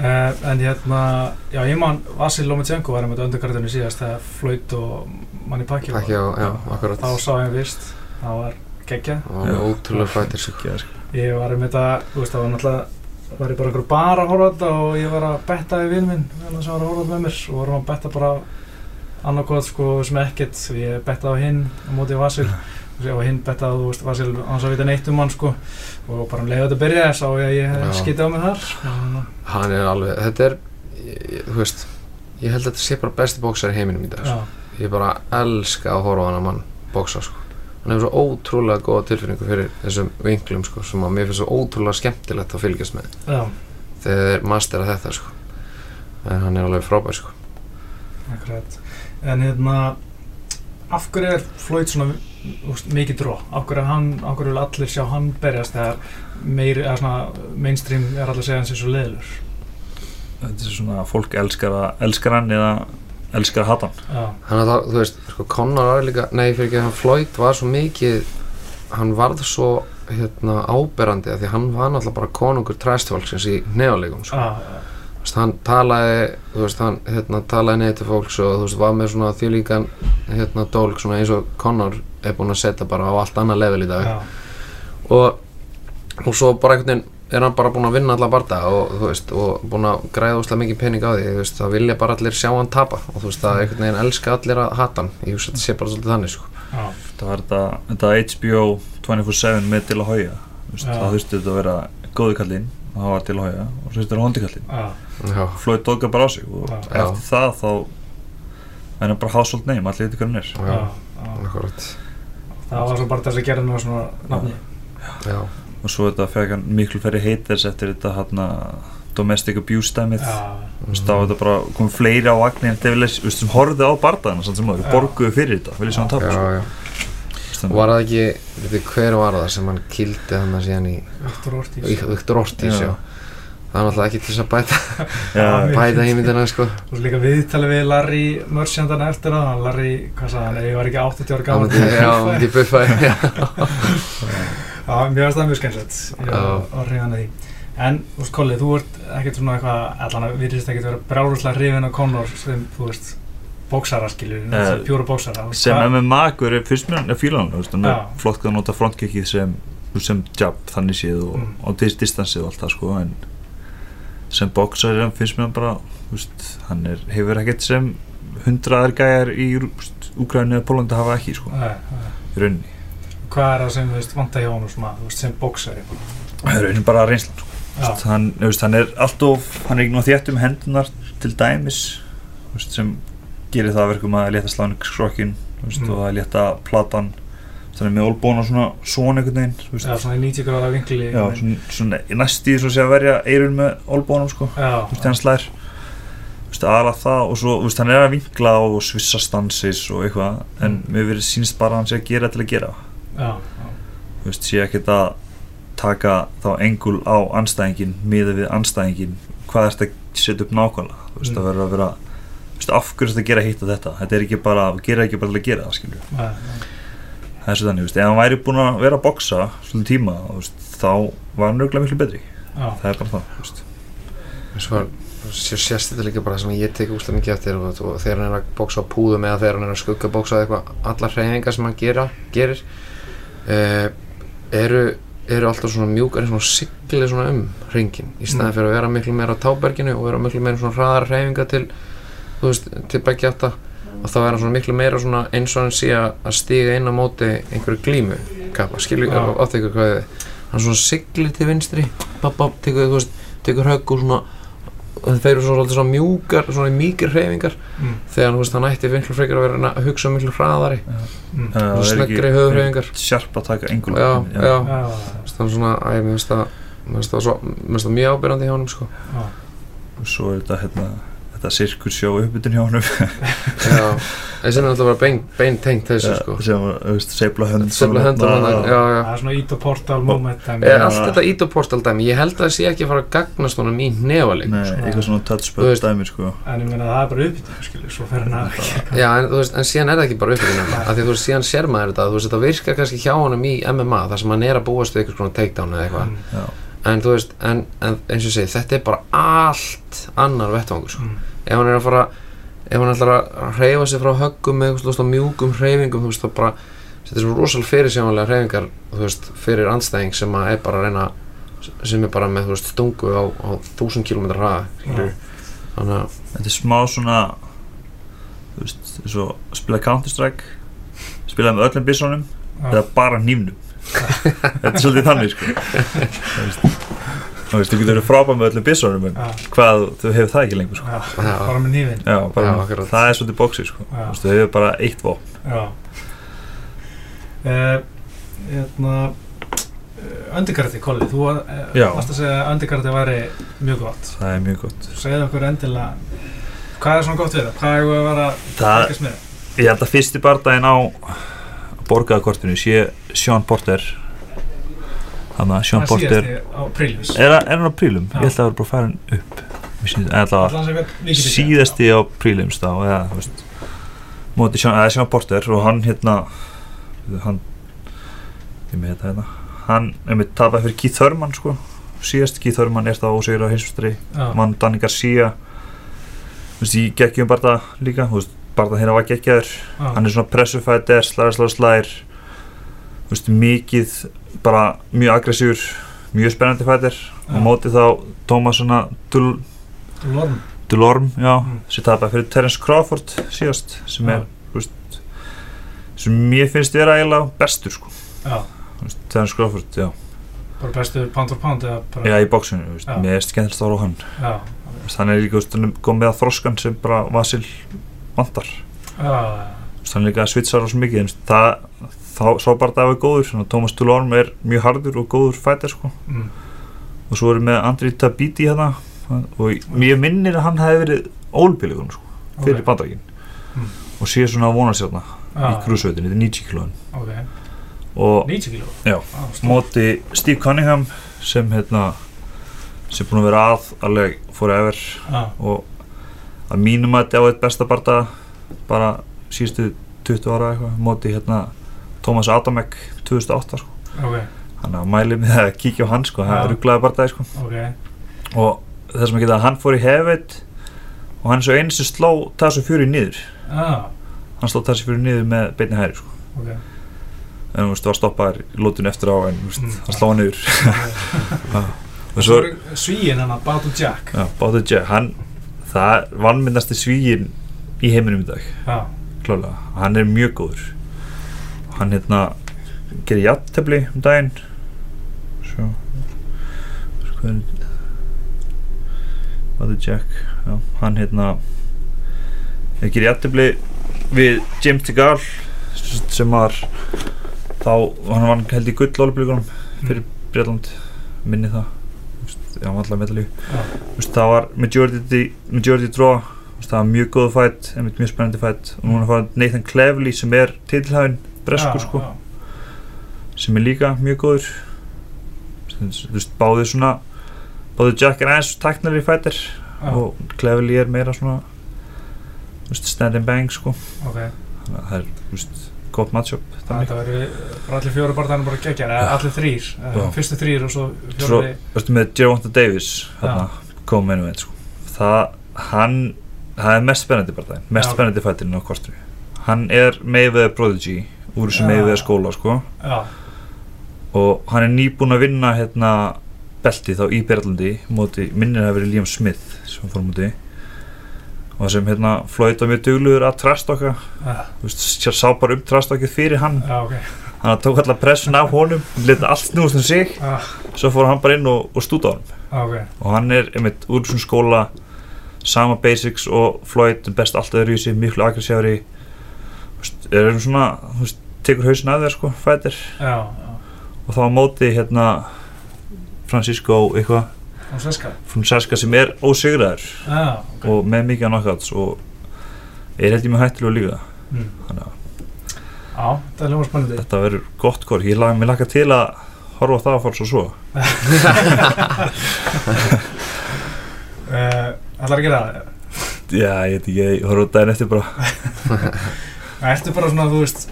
Uh, en hérna, já ég man Vasil Lomachenko var með öndugarðinu síðast þegar Floyd og Manni akkurat þá sá ég var geggjað Það var Já. ótrúlega fættir sko sko. ég var með þetta, þú veist, það var náttúrulega var ég bara einhver bara að horfa á þetta og ég var að betta í vinn minn þannig sem var að horfa á þetta með mér. Og vorum að betta bara annarkot sko sem ekkert. Ég bettaði á hinn á móti Vasil. Og hinn bettaði, þú veist, Vasil hans að vita neitt um hann sko. Og bara um leiðu þetta byrjaði sá ég að ég skiti á mig þar og, Hann er alveg, þetta er, ég, þú veist Ég held að þetta sé bara besti bóksar í heiminum í dag sko. Ég bara elska að horfa á hann að mann bóksa sko Hann hefur svo ótrúlega góða tilfinningu fyrir þessum vinklum sko sem að mér finnst svo ótrúlega skemmtilegt að fylgjast með. Já, þegar þeir mastera þetta sko. En hann er alveg frábær sko. Akkurat. En hérna af hverju er Floyd svona veist, mikið dró, af hverju er hann af hverju vil allir sjá hann berjast þegar meiri, eða svona mainstream er allir að segja hans er svo leðlur þetta er svona að fólk elskar, að, elskar hann eða elskar að hata hann hann að það, þú veist, sko Conor var líka nei, fyrir ekki, hann Floyd var svo mikið hann varð svo hérna áberandi að því hann var náttúrulega bara konungur træstfólksins í neðalegum sko. Þú veist, hann talaði þú veist, hann hérna, talaði neði til fólks og þú veist, var með svona þvílíkan hérna dólk svona eins og Conor er búinn að setja bara á allt annað level í dag. Já, og, og svo bara einhvern veginn er hann bara búinn að vinna alla barda og og búinn að græða úslega mikið pening á því, veist, það vilja bara allir sjá hann tapa. Og þú veist, það einhvern veginn elska allir að hata hann, ég hugsa að þetta sé bara svolítið þannig, sko. Það var þetta, þetta HBO 24-7 með til að hója það þurfti þetta að vera góðu kallinn og það var til að hója og svo þetta hondi kallinn. Já, Já, Floyd dóka bara á sig og Já. eftir það þá er hann bara household name, allir veitir hvað hann er. Það var svo bara þess að gera og svo þetta fekk hann miklu færri haters eftir þetta hann domestic abuse dæmið. Já, Þú veist, þá var þetta bara komið fleiri á vagnin Deviles, þú veist, sem horfði á bardaðina samt sem áður, Já. borguðu fyrir þetta, viljið sem hann tapa já, sko. já. Og var það ekki, veit þið hver var það sem hann kildi hann að síðan í Viktor Ortiz. Það er náttúrulega ekki til þess að bæta, bæta ímyndina, sko. Og svo líka viðtalið við Larry Merchandan eftir það Larry, hvað sagði hann, ég var ekki 80 ára Hann myndi, já, hann myndi buffa, já mér finnst það mjög skemmtilegt. Ég var hann að því. En, þú veist, Kolli, þú ert ekkert svona eitthvað allan að virðist ekkert vera brárúslega hrifin á Conor sem, þú veist, bóksara skilur, Eh, uh, pjúra bóksara þú veist, sem MMA-gur er fyrst mér að fíla hann, þú veist, hann er flott að nota frontkickið sem, sem jab þannig séð og Mm. á dis distansið og allt það sko, en sem hann fyrst mér bara, þú veist, hann er, hefur ekkert sem hundraðar gæjar í Úgræni eða Pólandi hafa ekki, sko, í rauninni. Hvað er það sem, þú veist, vanta hjá hann svona, veist, sem bóksari Það er rauninni bara reynslan, sko. Veist, hann, veist, hann er alltof, hann er ekki nú þétt um hendunar til dæmis sem gerir það að verkum að létta slánu skrokkin veist, Mm. og að létta platan. Þannig með olbóna svona svona einhvern veginn já, svona í 90 gráða vinkli Já, svona, svona næstíð svo sé að verja eirun með olbónum sko, Já, hann slær aðalega það og svo, hann er að vinkla og svissa stansis og eitthvað en Mm. mér verið sínst bara að hann sé að gera til að gera þú veist, sé ekkert að taka þá engul á anstæðingin miða við anstæðingin hvað er þetta að setja upp nákvæmlega? Þú veist, Mm. það verður að vera þú veist, af hverju er þetta að gera hitt og þetta? Þetta er ekki bara, gera ekki bara til að gera það skilju það er svo þannig, þú veist, ef hann væri búinn að vera að boxa svolítið tíma, þú veist, þá var hann auðvitað miklu betri, já, það er bara það þú veist. Svo sérst þetta líka bara sem ég tek úslega mikið eftir og, og þegar hann er að bóksa á púðum eða þegar hann er að skugga bóksa eitthvað allar hreyfingar sem hann gera, gerir uh, eru, eru alltaf svona mjúkar svona sigli svona um ringin í staðin Mm. fyrir að vera miklu meira á táberginu og vera miklu meira svona hraðar hreyfingar til þú veist, til begja átta og þá er hann svona miklu meira svona eins og hann sé að stiga inn á móti einhverju glímu kappa, skilju, ykkur hvað þið hann svona siglir til vinstri þú veist, tekur högg og svona og þeir eru svona, svolítið svona mjúkar svona mýkir hreyfingar. Mm, þegar veist hann ætti miklu frekar að vera að hugsa miklu hraðari. Mm. Það og ekki- höfðhreyfingar sjarp að taka engul já, já, Já, það er svona, æ, mér finnst það það það mjög ábyrjandi hjá honum sko. Já, svo er þetta hérna þetta sirkursjó uppbytun hjá honum. Já, þessi er náttúrulega bara bein, bein tengt þessu sko. sem þú veist, seifla höndum hann, það er svona ít og portal moment allt þetta ít og portal dæmi, ég held að það sé ekki að fara að gagnast honum í nefaleik Nei, sko. eitthvað svona touchpad veist- dæmi sko. En ég meina það er bara uppbytun skilur, svo fer hann að Já, en, þú veist, en síðan er það ekki bara uppbyggðin af því þú veist, síðan sér maður þetta, þú veist, þetta virkar kannski hjá honum í MMA þar sem hann er að búast við einhvers konar takedown eða eitthvað, já, en þú veist, en, en eins og ég segi, þetta er bara allt annar vettvangur, sko. mm, Ef hann er að fara, ef hann ætlar að hreyfa sig frá höggum með, veist, á mjúkum hreyfingum, þú veist, þá bara, þetta er svo rosal fyrirsjámanlega hreyfingar, þú veist, fyrir andstæðing sem að er bara að reyna, sem er bara með, þú veist, stungu á, á þúsund kilómetra hraða, þannig að, þetta er smá svona þú veist, eins og spila Counter-Strike spila með öllum byssunum já, eða bara nýmnum þetta er svolítið þannig sko þú veist, þú getur verið frábæð með öllum byssunum en já, hvað, þú hefur það ekki lengur sko. Já, Já. bara með nývin já, bara, akkurat. það er svolítið bóksi sko. Þú veist, þú hefur bara eitt vopn. Já. Uh, hérna uh, Öndikarti, Kolli, þú Já. varst að segja að Öndikarti væri mjög gott. Það er mjög gott. Segðu okkur endilega hvað er svona gott við það, hvað er að vera að það, fylgjast með? ég held að fyrsti bardaginn á borgaðakortinu sé Sean Porter þannig að Sean Porter. er, hann- á prílum? Ég held að það var bara farin upp. Við mikið síðasti á prílims þá eða þú veist. Móti Sean, Porter og hann hérna hann ég með þetta hérna. Hann einmitt tapaði fyrir Keith Thurman sko. Síðast Keith Thurman er það ósegur á heimsvistri já, mann Danny Garcia. Þú veist ég geggjum bara það líka. Þú veist bara það hérna var geggjaður. Hann er svona pressufætir, slæðar slæðar slær. þú veist mikið bara mjög aggressífur mjög spennandi fætir Já. og móti þá Thomas svona Dul Lorm Delorme, já, Mm. sem tapaði fyrir Terence Crawford síðast sem Já. er, veist sem mér finnst vera eiginlega bestur sko, þú veist, Terence Crawford, já. Bara bestu pound for pound já, í Já. mér er skemmtilegt horfa á hann. Hann er líka, komið með að þroskan sem bara Vasil hann er líka að svitsar svo mikið, það þá, það er góður, Thomas Delorme er mjög hardur og góður fætir sko. Mm, og svo erum við Andri Tabiti hérna og mér minnir að hann hefði verið ólbílegun sko, fyrir ok, bandaríkin. Mm. og sé svona að vona sér í já, krúsveitinni, þetta er 90 kílóin. Ok, og 90 kíló? Já. stór. móti Steve Cunningham sem hérna sem búin að vera að alveg forever. Já, og að mínum að þetta á eitt besta barda bara síðustu 20 ára eitthvað móti hérna Thomas Adamek 2008 sko. Ok, hann að mæli með að kíkja á hann sko. Það Já. er rugglaði bardaði sko. Ok. Og þess að geta hann fór í hefveit og hann er svo einu sem sló Tassu Fury niður. Já, hann sló Tassu Fury niður með beinni hæri sko. Ok. En þú veist, var stoppaður í lótun eftir á en veist, Mm. hann sló hann niður. Og og svo svíin hann að Batu Jack. Já, Báður Jack hann, það er vannmyndasti svíin í heiminum í dag, já, klálega hann er mjög góður hann hérna gerir jafntefli um daginn. Svo hvað er Báður Jack. Já, hann hérna hann gerir jafntefli við James Tegal sem var þá, hann var held í gull olíflíkunum fyrir Breitland minni það. Já, það var majority, majority draw. Það var mjög góð fætt mjög spennandi fætt og núna fara Nathan Clevely sem er titilhæfin breskur sko. sem er líka mjög góður. Þú veist báðir svona báðir Jack er aðeins taknari fættir já, og Clevely er meira svona þú veist stand and bang sko. Ok. Þannig að það er þú veist gott matchup þetta verður allir fjóru barðanum bara geggjar eða allir þrýr, Já. fyrstu þrýr og svo fjóri þú veist með Gervonta Davis kom með einu sko. Það, hann það er mest spennandi bara það, mest Já. spennandi fættirinn á kortinu. Hann er Mayweather Prodigy úr þessu Já. Mayweather skóla sko. Já, og hann er nýbúinn að vinna hérna belti þá í Berlandi móti, minnir að verið Liam Smith sem fór á móti. Og sem hérna Floyd var mjög dugluður að trastokka sér sá bara um trastokkið fyrir hann. Já, ok. Hann tók allar pressun af honum leta allt snúast um sig. Já, svo fór hann bara inn og, og stúta á honum. Já, ok. Og hann er einmitt úr þessum skóla sama basics og Floyd er best allt öðru í sig, miklu aggressífari er um svona þú veist, tekur hausin að þér sko, fætir. Já, já, og þá móti hérna Francisco eitthvað. Sveska Francesca sem er ósigraður. Já, ok. Og með mikið knockouts og er held ég með hættilegu líka. Mm. þannig að Já, það er ljóma spennandi. Þetta verður gott hvort ég lag, mér laka til að horfa það að fara svo svo. Uh, Ætlar að gera það? já, ég veit ekki, ég horfa á daginn eftir bara Ertu bara svona, þú veist,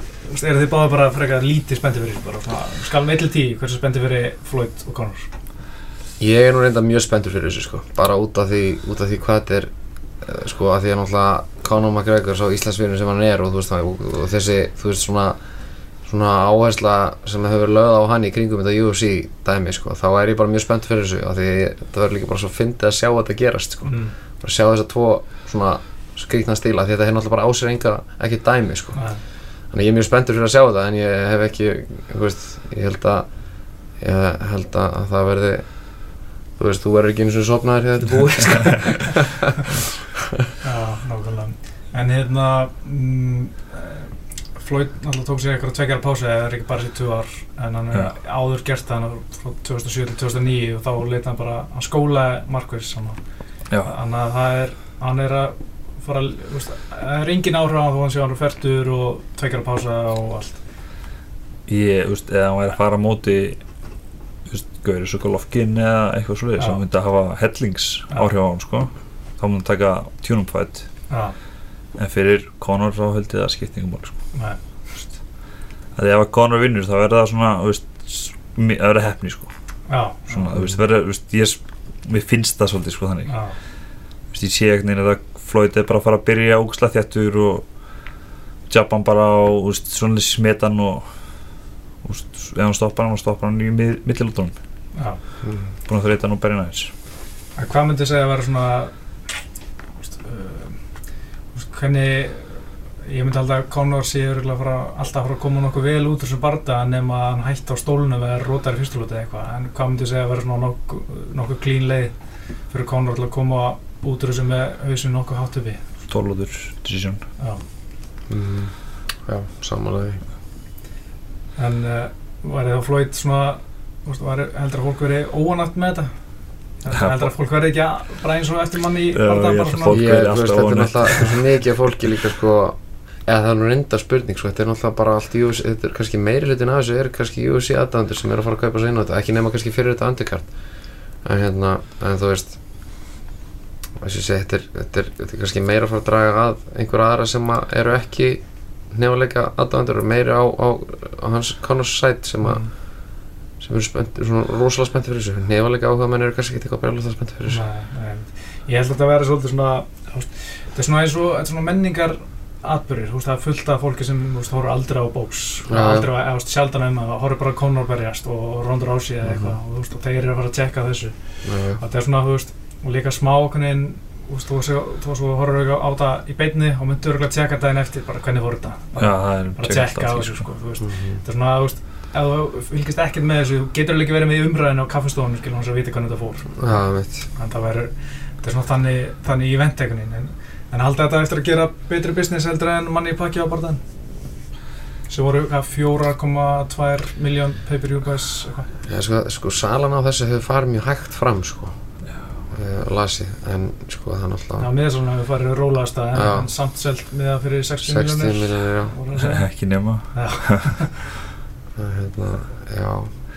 eru þið báði bara frekar lítið spenntið fyrir þessu bara skalum 1-10, hversu spenntið fyrir Floyd og Conor? Ég er nú reynda mjög spenntur fyrir þessu sko bara út af því, út af því hvað þetta er eh, sko að því að náttúrulega Conor McGregor sá Íslandsvinur sem hann er og þú veist það og, og þessi, þú veist svona svona áhersla sem hefur lögð á hann í kringum þetta UFC dæmi sko þá er ég bara mjög spennt fyrir þessu af því það verður líka bara svo fyndið að sjá skrýtna stíla því þetta er náttúrulega bara á sér enga ekki dæmi sko. Þannig að ég er mjög spenntur fyrir að sjá þetta en ég hef ekki, veist, ég held að, ég held að það verði, þú veist, þú verður ekki eins og sopnaður þegar þetta búið. sko. Já, nákvæmlega. En hérna, mm, eh, Floyd náttúrulega tók sér eitthvað tveggjara pásu, eða er ekki bara sér tvö ár, en hann er áður gert það hann frá 2007 til 2009 og þá leita hann bara, hann skólaði Markvís Þannig að það er, hann er að fara, þú veist, það er engin áhrif á hann þó hann sé alveg fertur og tveggjara pása og allt. ég, þú veist, eða hann væri að fara á móti þú veist, Gauri Sokolovkin eða eitthvað Já. hann myndi að hafa hellings áhrif á hann, sko. Þá myndi hann taka fight Já, en fyrir Conor þá held ég það skiptingum mál, sko. Nei, að ef að Conor vinnur þá verður það svona, þú veist það verður hefni, sko. Já. svona, þú veist, verður, þú veist, ég mér finnst það svolítið, sko, þannig. Þú veist, ég sé ekkert neina að Floyd er bara að fara að byrja ógæslega þjættur og hann bara á, veist, svona smeta hann og veist, ef hann stoppar hann, stoppar hann í mið, millilútonum já. búin að þreita hann og berja næðis En hvað myndi segja að vera svona veist, uh, hvernig ég myndi alltaf að Conor sé að alltaf að fara að koma nokkuð vel út úr þessum barda nema að hann hætti á stólunum eða rótar í fyrstulóti eða eitthvað. En hvað myndi segja að vera svona nokkuð, klín leið fyrir Conor til að koma út úr þessu með hausinu nokkuð hátt uppi. 12 lótur decision. Já. Mm, já, samanlega því. en uh, var það Floyd svona veist, var, heldur að fólk veri óanætt með þetta? Heldur, heldur að fólk veri ekki að, bara eins og eftir manni í Já, barda ég bara held að svona? fólk- Ég, verið alltaf þetta er náttúrulega, þetta er svo mikið fólki líka sko, eða það er nú reynda spurning sko, þetta er náttúrulega bara allt UFC, þetta er kannski meiri hlutin af þessu er kannski UFC aðdæðandur sem er að fara að kaupa sér inn á þetta, ekki nema kannski fyrir þetta undercard. En hérna, en þú veist sé, þetta er, þetta er, þetta er kannski meira að fara að draga að einhver aðra sem að eru ekki nefnilega aðdæðandur, meiri á, á, á hans Connors sæt sem að sem eru spennt, svona rosalega spennt fyrir þessu. Nefnilega áhuga menn eru kannski ekki eitthvað brjálægt spennt fyrir þessu. Nei. Ég held að þetta verði svolítið svona þetta er svona eins og svona menningar veist, það er fullt af fólki sem horfður aldrei á bóks. Sjaldan um að horfður bara á Conor berjast og Ronda Rousey eða eitthvað og þeir eru að fara að tjekka þessu. Og þetta er svona, þú veist, og líka smá okkurinn, þú veist, horfður á þetta í beinni og myndur örgulega að tjekka daginn eftir, bara hvernig þetta? Já, bara, það er bara tjekka á þessu, sko, þú veist. Mhm. þetta er svona, þú veist, ef þú fylgist ekkert með þessu, þú getur alveg ekki verið með í umræðinu á kaffestofunum, skilur hans að vita hvernig þetta fór. Veit. En það verður, þetta er svona þannig, þannig í ventteikunin en, en halda þetta eftir að gera betri business heldur en manni í pakki á barðan sem voru hvað, 4,2 miljón pay-per-view buys sko, sko salan á þessu hefur farið mjög hægt fram sko uh, lasi, en sko það er Já, náttúrulega miðasalun hefur farið rólaðast en, Já. en samt selt miða fyrir 60 60 miljónir miljonir, já, að ekki nema Það hérna, já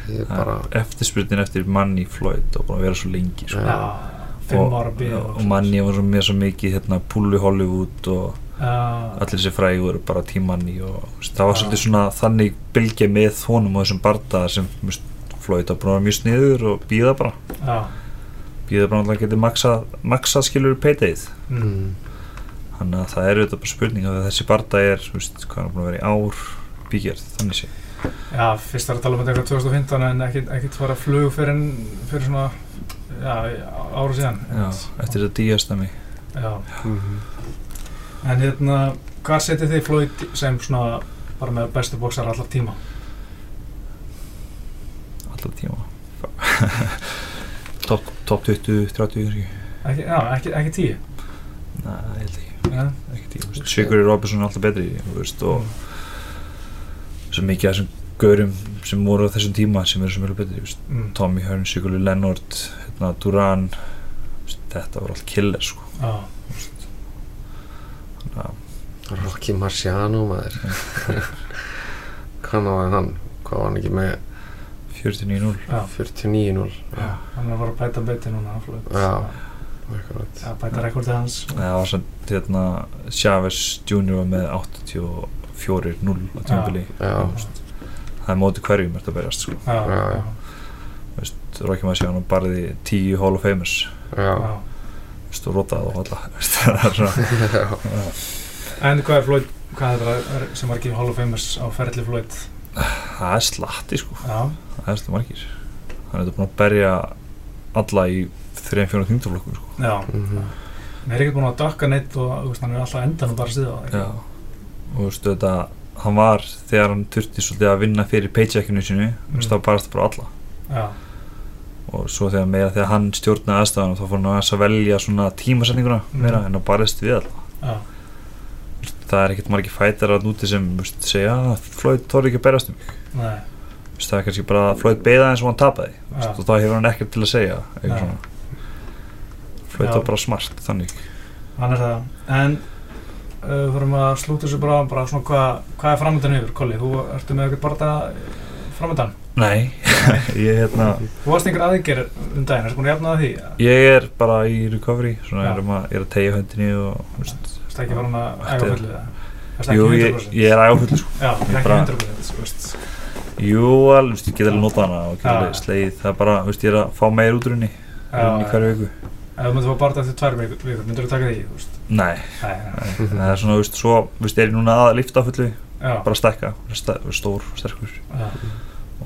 ég er bara, eftirspurnin eftir manni Floyd og búin að vera svo lengi sko. Já. Já, fimm og, ára bíð og manni var svo með svo mikið hérna, púlu Hollywood og Já, allir þessi voru bara tímanni og það var Já. svolítið svona þannig bylgja með honum og þessum barda sem búin að vera mjög sniður og býða bara já, býða bara náttúrulega að geti maksað, maksað skilur peitið mm. mm. þannig að það er auðvitað bara spurning að þessi barda er, þú veist, hvað er búin að vera í ár bígerð, þannig sé Já, fyrst var að tala um þetta eitthvað 2015 en ekkit fara flug fyrir, fyrir svona já, ára síðan Já, eftir þetta díastami Já. Mm. En hérna, hvað setið þið Floyd sem svona bara með bestu bóksar allar tíma? alltaf tíma top, top 20, 30 kannski Ekki, já, ekki, ekki tíu Nei, ég held ekki, ja. ekki tíu þú veist. Sigurður Robinson er alltaf betri þú veist, og svo mikið af þessum gaurum sem voru á þessum tíma sem eru sem eru betri þú veist. mm. Tommy Hearn, Sigurður Lennart hérna, Duran þú veist, þetta voru allt killer sko. Já, Þannig að, Rocky Marciano maður Hvað var hann? Hvað var hann ekki með 49-0 já, 49-0 já. Hann er að fara að bæta beti núna Já, bæta rekordið hans. Það var samt hérna, Chavez Jr. var með 84-0 á tímabili. Já, það er móti hverjum er þetta að berjast sko. Já, Já, já, já. Þú veist, Rocky Marciano barði 10 Hall of Famers. Og rotaði og er já. En hvað er Floyd, hvað er það sem var ekki Hall of Famers á ferli Floyd? það er slatti sko Já, það er slatti margir hann er þetta búin að berja alla í 3-4 þingtaflokkum sko. já Mhm. Mér er ekki búin að dökka neitt og veist, hann er alltaf endanum bara að stiða það Já. og þú veist þetta hann var þegar hann þurfti svolítið að vinna fyrir paycheckinu sinu mm. Mm. þá barast það bara alla Já, og svo þegar meira þegar hann stjórnaði aðstæðan þá fór hann að velja svona tímasetninguna Mm. meira en að barist við alla já, það er ekkert margir fætar að núti sem veist, segja að Floyd þorði ekki að berast um mig. Veist, það er kannski bara að Floyd beða eins og hann tapaði. Veist, og þá hefur hann ekkert til að segja Floyd var bara smart þannig. Hann er það. En uh, fyrir að slúta þessu bara, bara svona hvað, hvað er framöndan yfir, Kolli? Þú ertu með eitthvað bara framöndan? Nei, ég hérna Þú varst einhver aðegjör um daginn, ertu búin að jafna það því? Ég er bara í recovery svona er, að, er að tegja höndinni og veist, Þú veist ekki farin að er- fullu það? Jú, ekki ég, 100%? ég er ægafullu sko. Já, ég er ekki bara- 100%, þú veist. Jú, alveg, veist, ég get alveg notað hana og Já. alveg slegið Það er bara, veist, ég er að fá meir útrunni í hverju viku Ef þú myndir fá bara eftir tvær vikur, myndir þú taka því, þú veist? Nei, það er svona, veist, svo, veist, er ég núna að lifta fullu já, bara að sta- stór, sterkur já,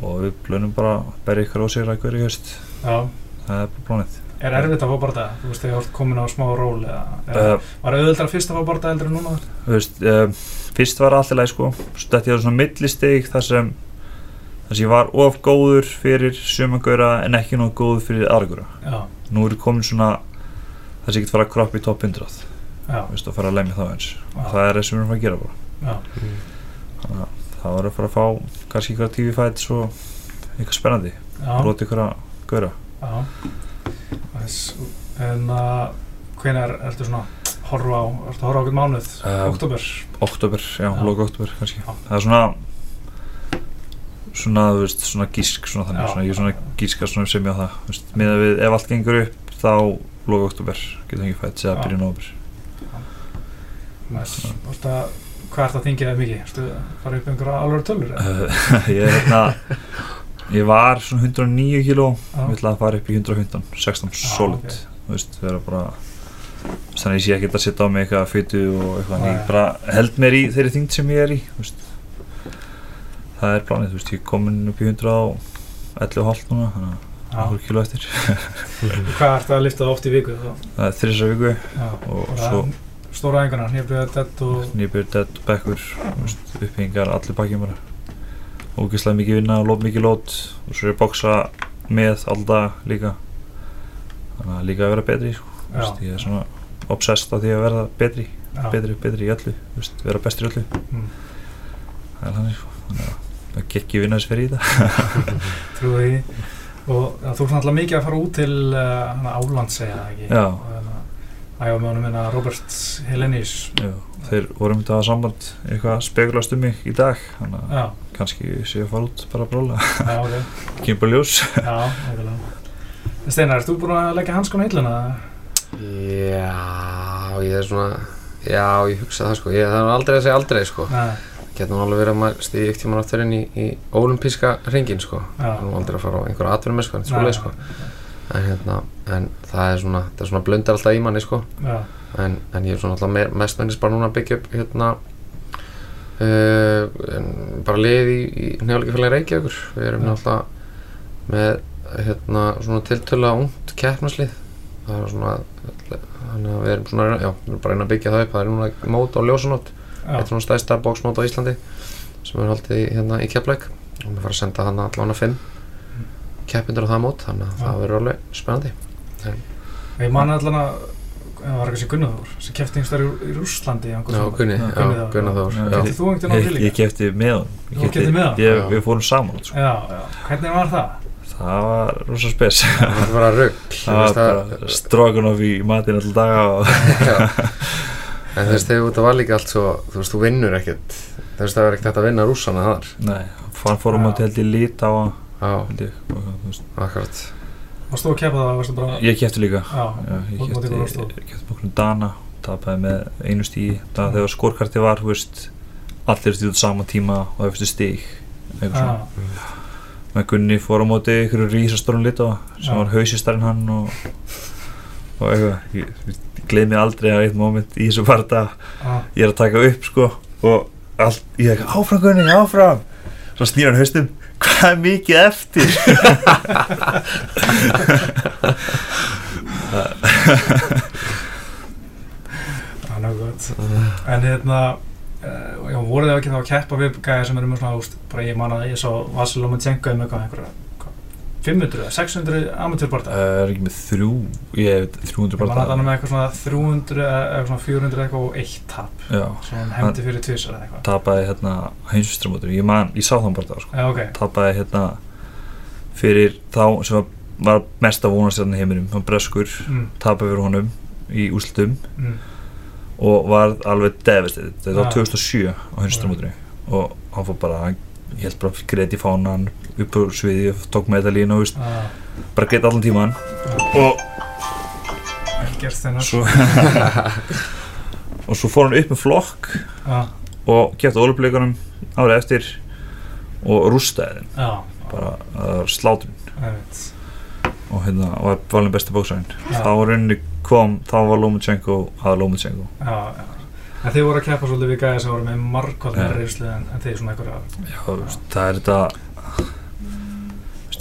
og við blönum bara að berja ykkur á sig að haust já. það er bara plánið Er erfitt að fá það? Þú veist, þegar þú ert komin á smá ról eða... er- uh, Var auðvitað fyrst að fá það heldur en núna? þú veist, uh, fyrst var lagi sko, svo þetta ég á svona millistig þar sem þar sem ég var of góður fyrir sumangöra en ekki nóg góður fyrir aðragöra nú er ég komin svona þar sem ég get fara að kroppa í topp 100 þú veist, og fara að lemja þá eins. Já. og það er það sem við erum að gera bara. Já, þannig að það var að fara að fá kannski ykkur TV fights og eitthvað spennandi. Broti ykkur að göra já. Þess, en uh, hvenær ertu svona horfa á, ertu að horfa á okkur mánuð? Um, Oktober? oktober, já, Já. loka oktober kannski Já. það er svona svona, þú veist, svona gísk svona þannig, Já. svona, ég er svona gíska svona sem ég á það, þú veist, með að við, ef allt gengur upp þá loka oktober, getur ekki fætt eða byrja nóvember Þess, varstu að, hvað ert að þingja það mikið? Ertu að fara upp einhverja alveg tölur? uh, ég er hérna ég var svona 109 kíló Já. ég ætlaði að fara upp í 115 16 Já, solid, ok. þú veist, vera bara þannig að ég sé ekki að setja á mig eitthvað fytu og eitthvað, Nei. ég bara held mér í þeirri þyngd sem ég er í veist. það er planið, þú veist, ég er komin upp í 111,5 núna þannig að okkur kíló eftir Hvað ertu að lifta það oft í viku? Þá? það er þrjusar viku Já, og svo Stóra æfingarnar, nýjabriða, dett og... nýbjörn, dead, bekkur upphengar, allir bakkið bara ógeðslega mikið vinna og lót mikið lót og svo er ég að boksa með alltaf líka. Þannig að líka að vera betri sko. Þú veist, ég er svona obsessed á því að verða betri já, betri, betri í öllu, þú veist, vera bestur í öllu. Mm. það er þannig sko. þannig að það gekk ég vinna þess fyrir í þetta trúið því. Og þú ert náttúrulega mikið að fara út til uh, hana Áland segja það ekki? Æfa með honum hérna Robert Helenis Já, þeir voru myndið að hafa samband eitthvað spekulast um mig í dag þannig að kannski sé ég að fara út bara að bróla já, ok. Kemur bara ljós. Steinar, ert þú búin að leggja hanskona hilluna? Já, ég er svona Já, ég hugsa það sko. Ég, Það er aldrei að segja aldrei sko. Nei, Getur nú alveg verið að maður stíði ykkur tíman aftur inn í, í ólimpíska ringin sko. Nú aldrei að fara á einhverja atvinnum sko, en svoleið sko. En hérna, en það er svona það er svona blundar alltaf í manni sko. Já, en, en ég er svona alltaf me mest mennist bara núna að byggja upp hérna uh, en bara lið í, í nefnilegafélagi Reykjavíkur. Við erum alltaf með hérna svona tiltölu ungt keppnaslið það er svona þannig að við erum svona, já, við erum bara að reyna að byggja það upp. Það er núna mót á ljósanót eitt svona stærsta bóksmót á Íslandi sem er haldið í, hérna í Keflæk og við fara að senda hann allavega fimm keppindur á það mót. Þannig að Já. það verður alveg spennandi. Ég man allan að það var eitthvað sem Gunnar sem kefti einhver í, í Rússlandi Já, Þór, Gunnar. Þór. Kefti þú einhvern veginn á Ég, því ég líka? kefti með hann Þú keyptir með hann? Ég. Við fórum saman sko. Já, já, hvernig var það? Það var rosa spes það var bara rugg Það var bara Stroganoff í matinn alltaf daga. En þú veist, þegar þetta var líka allt svo, þú veist, þú vinnur ekkert, þú veist, það var ekkert að vinna rússana þar. Nei, fann fórum að held ég lít á ég, akkurat. Varst þú að kepa það, bara Ég kefti líka. Já, Já, ég kefti, okkur Dana tapaði með einu stíi það þegar skorkarti var, veist allir stíð út sama tíma og það fyrstu eitthvað Já, með Gunni fór á móti ykkur rísastórum lita sem Já. var hausistarinn hann og, og eitthvað. Ég, gleymi aldrei að eitt moment í þessu parta ég er að taka upp sko og allt, ég er ekki áfram Gunni, áfram! Svo snýr hann haustum hvað er mikið eftir? Það er náttúrulega gott. En hérna uh, já, voru þið ekki þá að keppa við gæði sem eru með svona, úst, bara ég man að ég sá Vasil Lomachenko með eitthvað, einhverja 500, 600 amatörbarta það er ekki með þrjú? Ég veit 300 Ég man að bara hann með eitthvað svona 300 eða svona 400 eitthvað og eitt tap. Já, sem hann hefndi fyrir tvisar eða eitthvað. tapaði hérna heimsustramótur, ég man, ég sá þann það sko. Já, ok, tapaði hérna fyrir þá sem var, var mesta vonastjarni heiminum, hann breskur mm, tapaði fyrir honum í úslutum mm, og var alveg devastated, þetta var Ah. 2007 á heimsustramóturi og hann fór bara, ég held bara greið í fánan upp á sviði og tók medalín og veist, að, bara greið allan tíman og gert þennar svo og svo fór hann upp með flokk Já, og kæfti ólupleikunum árið eftir og rústaði þeim. Já, bara uh, slátum og hérna var valin besti bóksæðin Já. þá var rauninni kom, þá var Lomachenko aða Lomachenko. Já. En þið voru að keppa svolítið við gæði sem voru með með reynslu en, þið svona einhverja já, það er þetta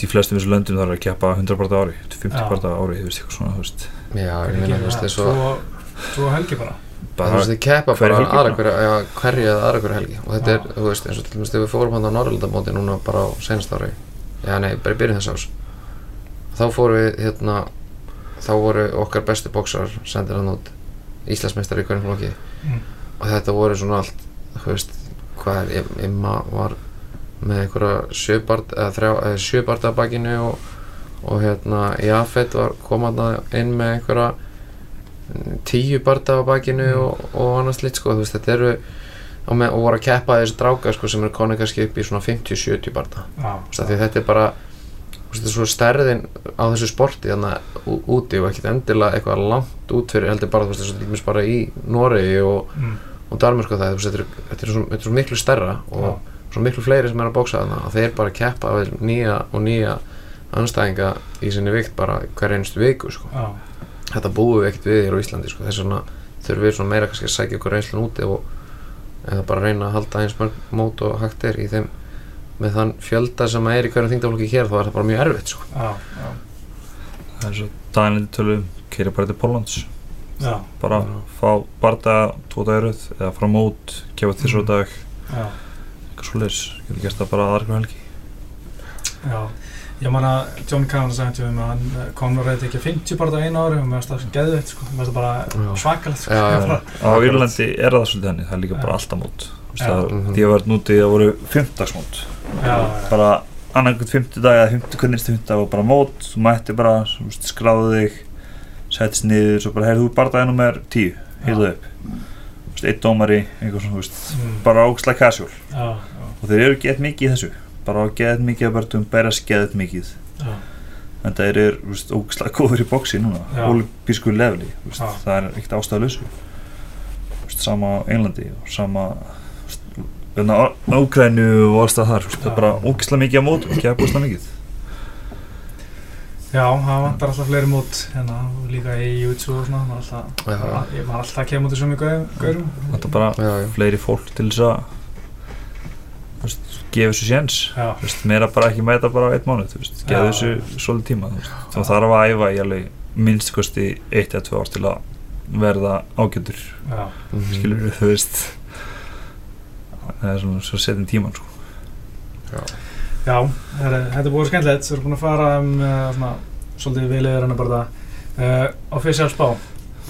veist, í flestum þessu löndum það er að keppa 100 barða ári 50 Já. barða ári, þú veist, eitthvað svona þú veist, Já, ég meina, þú veist, þess svo, að, svo helgi bara þú bara, veist, þið keppa bara hverja, eða aðra hverja helgi. Og þetta er, þú veist, eins og til dæmis þegar við fórum hann á Norrlandamóti núna bara á senast ári, já, nei, bara í byrjun þess árs. Þá fórum við, hérna, þá voru okkar bestu bóksar sendir hann út Íslandsmeistar í hverjum flokki. mm. og þetta voru svona allt þú veist, hvað er, Imma var með einhverja sjöbart eða þrjá, eða sjöbart af bakinu og, og hérna Jafet var komað inn með einhverja tíu barda af bakinu Mm. og, og annars lit sko, þú veist, þetta eru og, með, og voru að keppa þessi dráka sko sem er konið kannski upp í svona 50-70 barda Já, þú veist, af því þetta er bara þetta er svo stærðin á þessu sporti þannig að úti og ekkert endilega eitthvað langt út fyrir heldur bara, þú veist, þessu tímis bara í Noregi og mm. og Danmörk og það, þetta er, er, svo, þetta er svo miklu stærra og Já. Svo miklu fleiri sem er að bóksa þarna og þeir bara keppa við nýja og nýja anstæðinga í sinni vikt bara hver einstu viku sko. Já, þetta búum við ekkert við hér á Íslandi sko. þess vegna þurfum við svona meira kannski að sækja okkur reynslun úti og eða bara reyna að halda eins mörg mót og hægt er í þeim með þann fjölda sem er í hverjum þingdaflokki hér þá er það bara mjög erfitt sko. já, já, það er svo daginn tölu keira bara til Póllands já, bara Já. fá barða tvo dagiröð eða frá mót, gefa þér svo Mm. dag já, eitthvað svo leis, getur gert það bara aðra helgi já. Ég man að John Cannon sagði til mig að hann kom og reyði ekki 50 bara það einu ári og mér varst það geðveitt sko, mér varst það bara svakalegt sko. Já, já, já. Bara- á Írlandi er það svolítið henni, það er líka bara alltaf mót Þú veist, Já. það, Mhm. því að verð núti það voru fimmtagsmót Já, já, bara annarkvæmt fimmtu dag eða fimmtu hvernig fimmtu og bara mót, þú mætti bara þú veist, skráðu þig settist niður, svo bara heyrðu þú bara daginn nummer tíu heyrðu upp, Þú veist, einn dómari eitthvað svona, þú veist, Mm. bara ógslag já, og þeir eru gett mikið í þessu. Bara gett mikið að börnum, berast gett mikið. Já, en það eru ógslag góður í boxi núna. Já. olimpísku leveli, þú veist, það er ekkert ástæðalösu sama á Englandi og sama hérna, á Úkrænu og alls það þar. Það er bara ógslag mikið á mót og keppa ógslag mikið. Já, það vantar alltaf fleiri mót hérna, líka í YouTube og svona, maður alltaf, alltaf að kemja út í sömu gau- gaurum. Þetta er bara Já, já. fleiri fólk til þess að gefa þessu séns Já, Þú veist, meira bara ekki mæta bara á eitt mánuð þú veist, gefa Já. þessu svolítið tíma þú þá þarf að æfa í alveg minnst kosti eitt eða tvö ár til að verða ágjötur já, Mhm. skilur þú veist það er svona svo setjum tíman sko. já, herri, þetta er búið skemmtilegt, við erum búin að fara um uh, svona, svolítið við liður hennar bara það. Uh, official spá,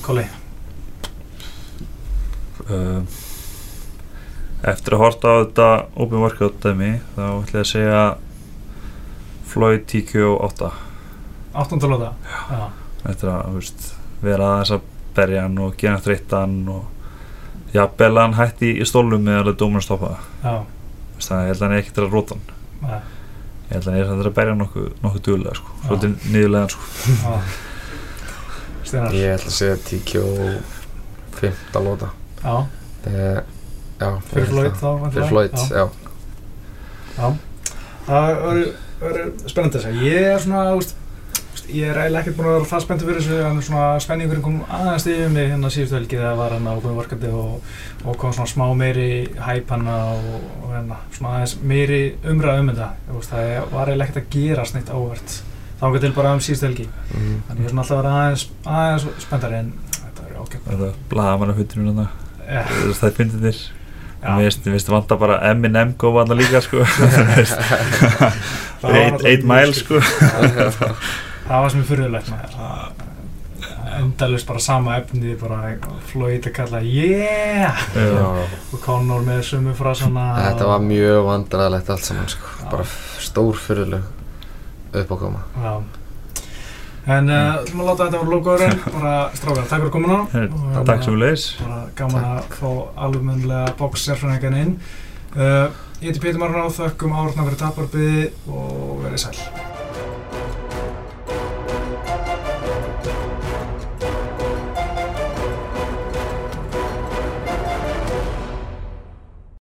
Kolli, uh, eftir að horta á þetta open workout dæmi þá ætla ég að segja Floyd TKO 8 8. lóta. Já, eftir að veist, vera aðeins að berja hann og gera þreyttan og jafnvel hann hætti í stólum með alveg dómarinn stoppa það já, Þú veist, þannig að ég held að hann er ekkert að róta hann. Nei, ég held að hann er að berja hann nokkuð, nokkuð duglega sko. Svolítið niðurlega sko. Ég ætla að segja TKO 15 lóta já, Eh, Já, ég fyrir Floyd þá. Fyrir Floyd, Já. það verður- verður spennandi að segja. Ég er svona, veist, ég er eiginlega ekkert búin að vera það spenntur fyrir þessu, en svona spenningurinn kom aðeins yfir mig hérna síðustu helgi þegar var hann ákveðin varkandi og, og kom svona smá meiri hæp hann og, og hérna, svona aðeins meiri umræð um þetta. Það var eiginlega ekkert að gera snitt ávert. Þá til bara um síðustu helgi. Mhm. Þannig ég er svona alltaf að vera aðeins, aðeins spenntari en þetta er ágætt. þetta blaða mann að hundinu hann Ja, það er fyndið þér mér finnst- mér finnst vanta bara M&M góða hann líka sko. það eitt mæl sko. Það var sem fyrirlegt Endalust bara sama efni bara Floyd að kalla Yeah! Og Conor með sumu frasana. Þetta var mjög vandræðilegt allt saman sko. Bara stór fyrirleg uppákoma. Já En uh, þú maður láta þetta voru logoðurinn bara strákar, takk fyrir komuna. Og, takk sem við leiðis bara gaman að fá alvegmennlega bóks-sérfræðingan inn. Uh, Ég heiti Pétur Marun á þökkum árna fyrir taparbyði og verið sæl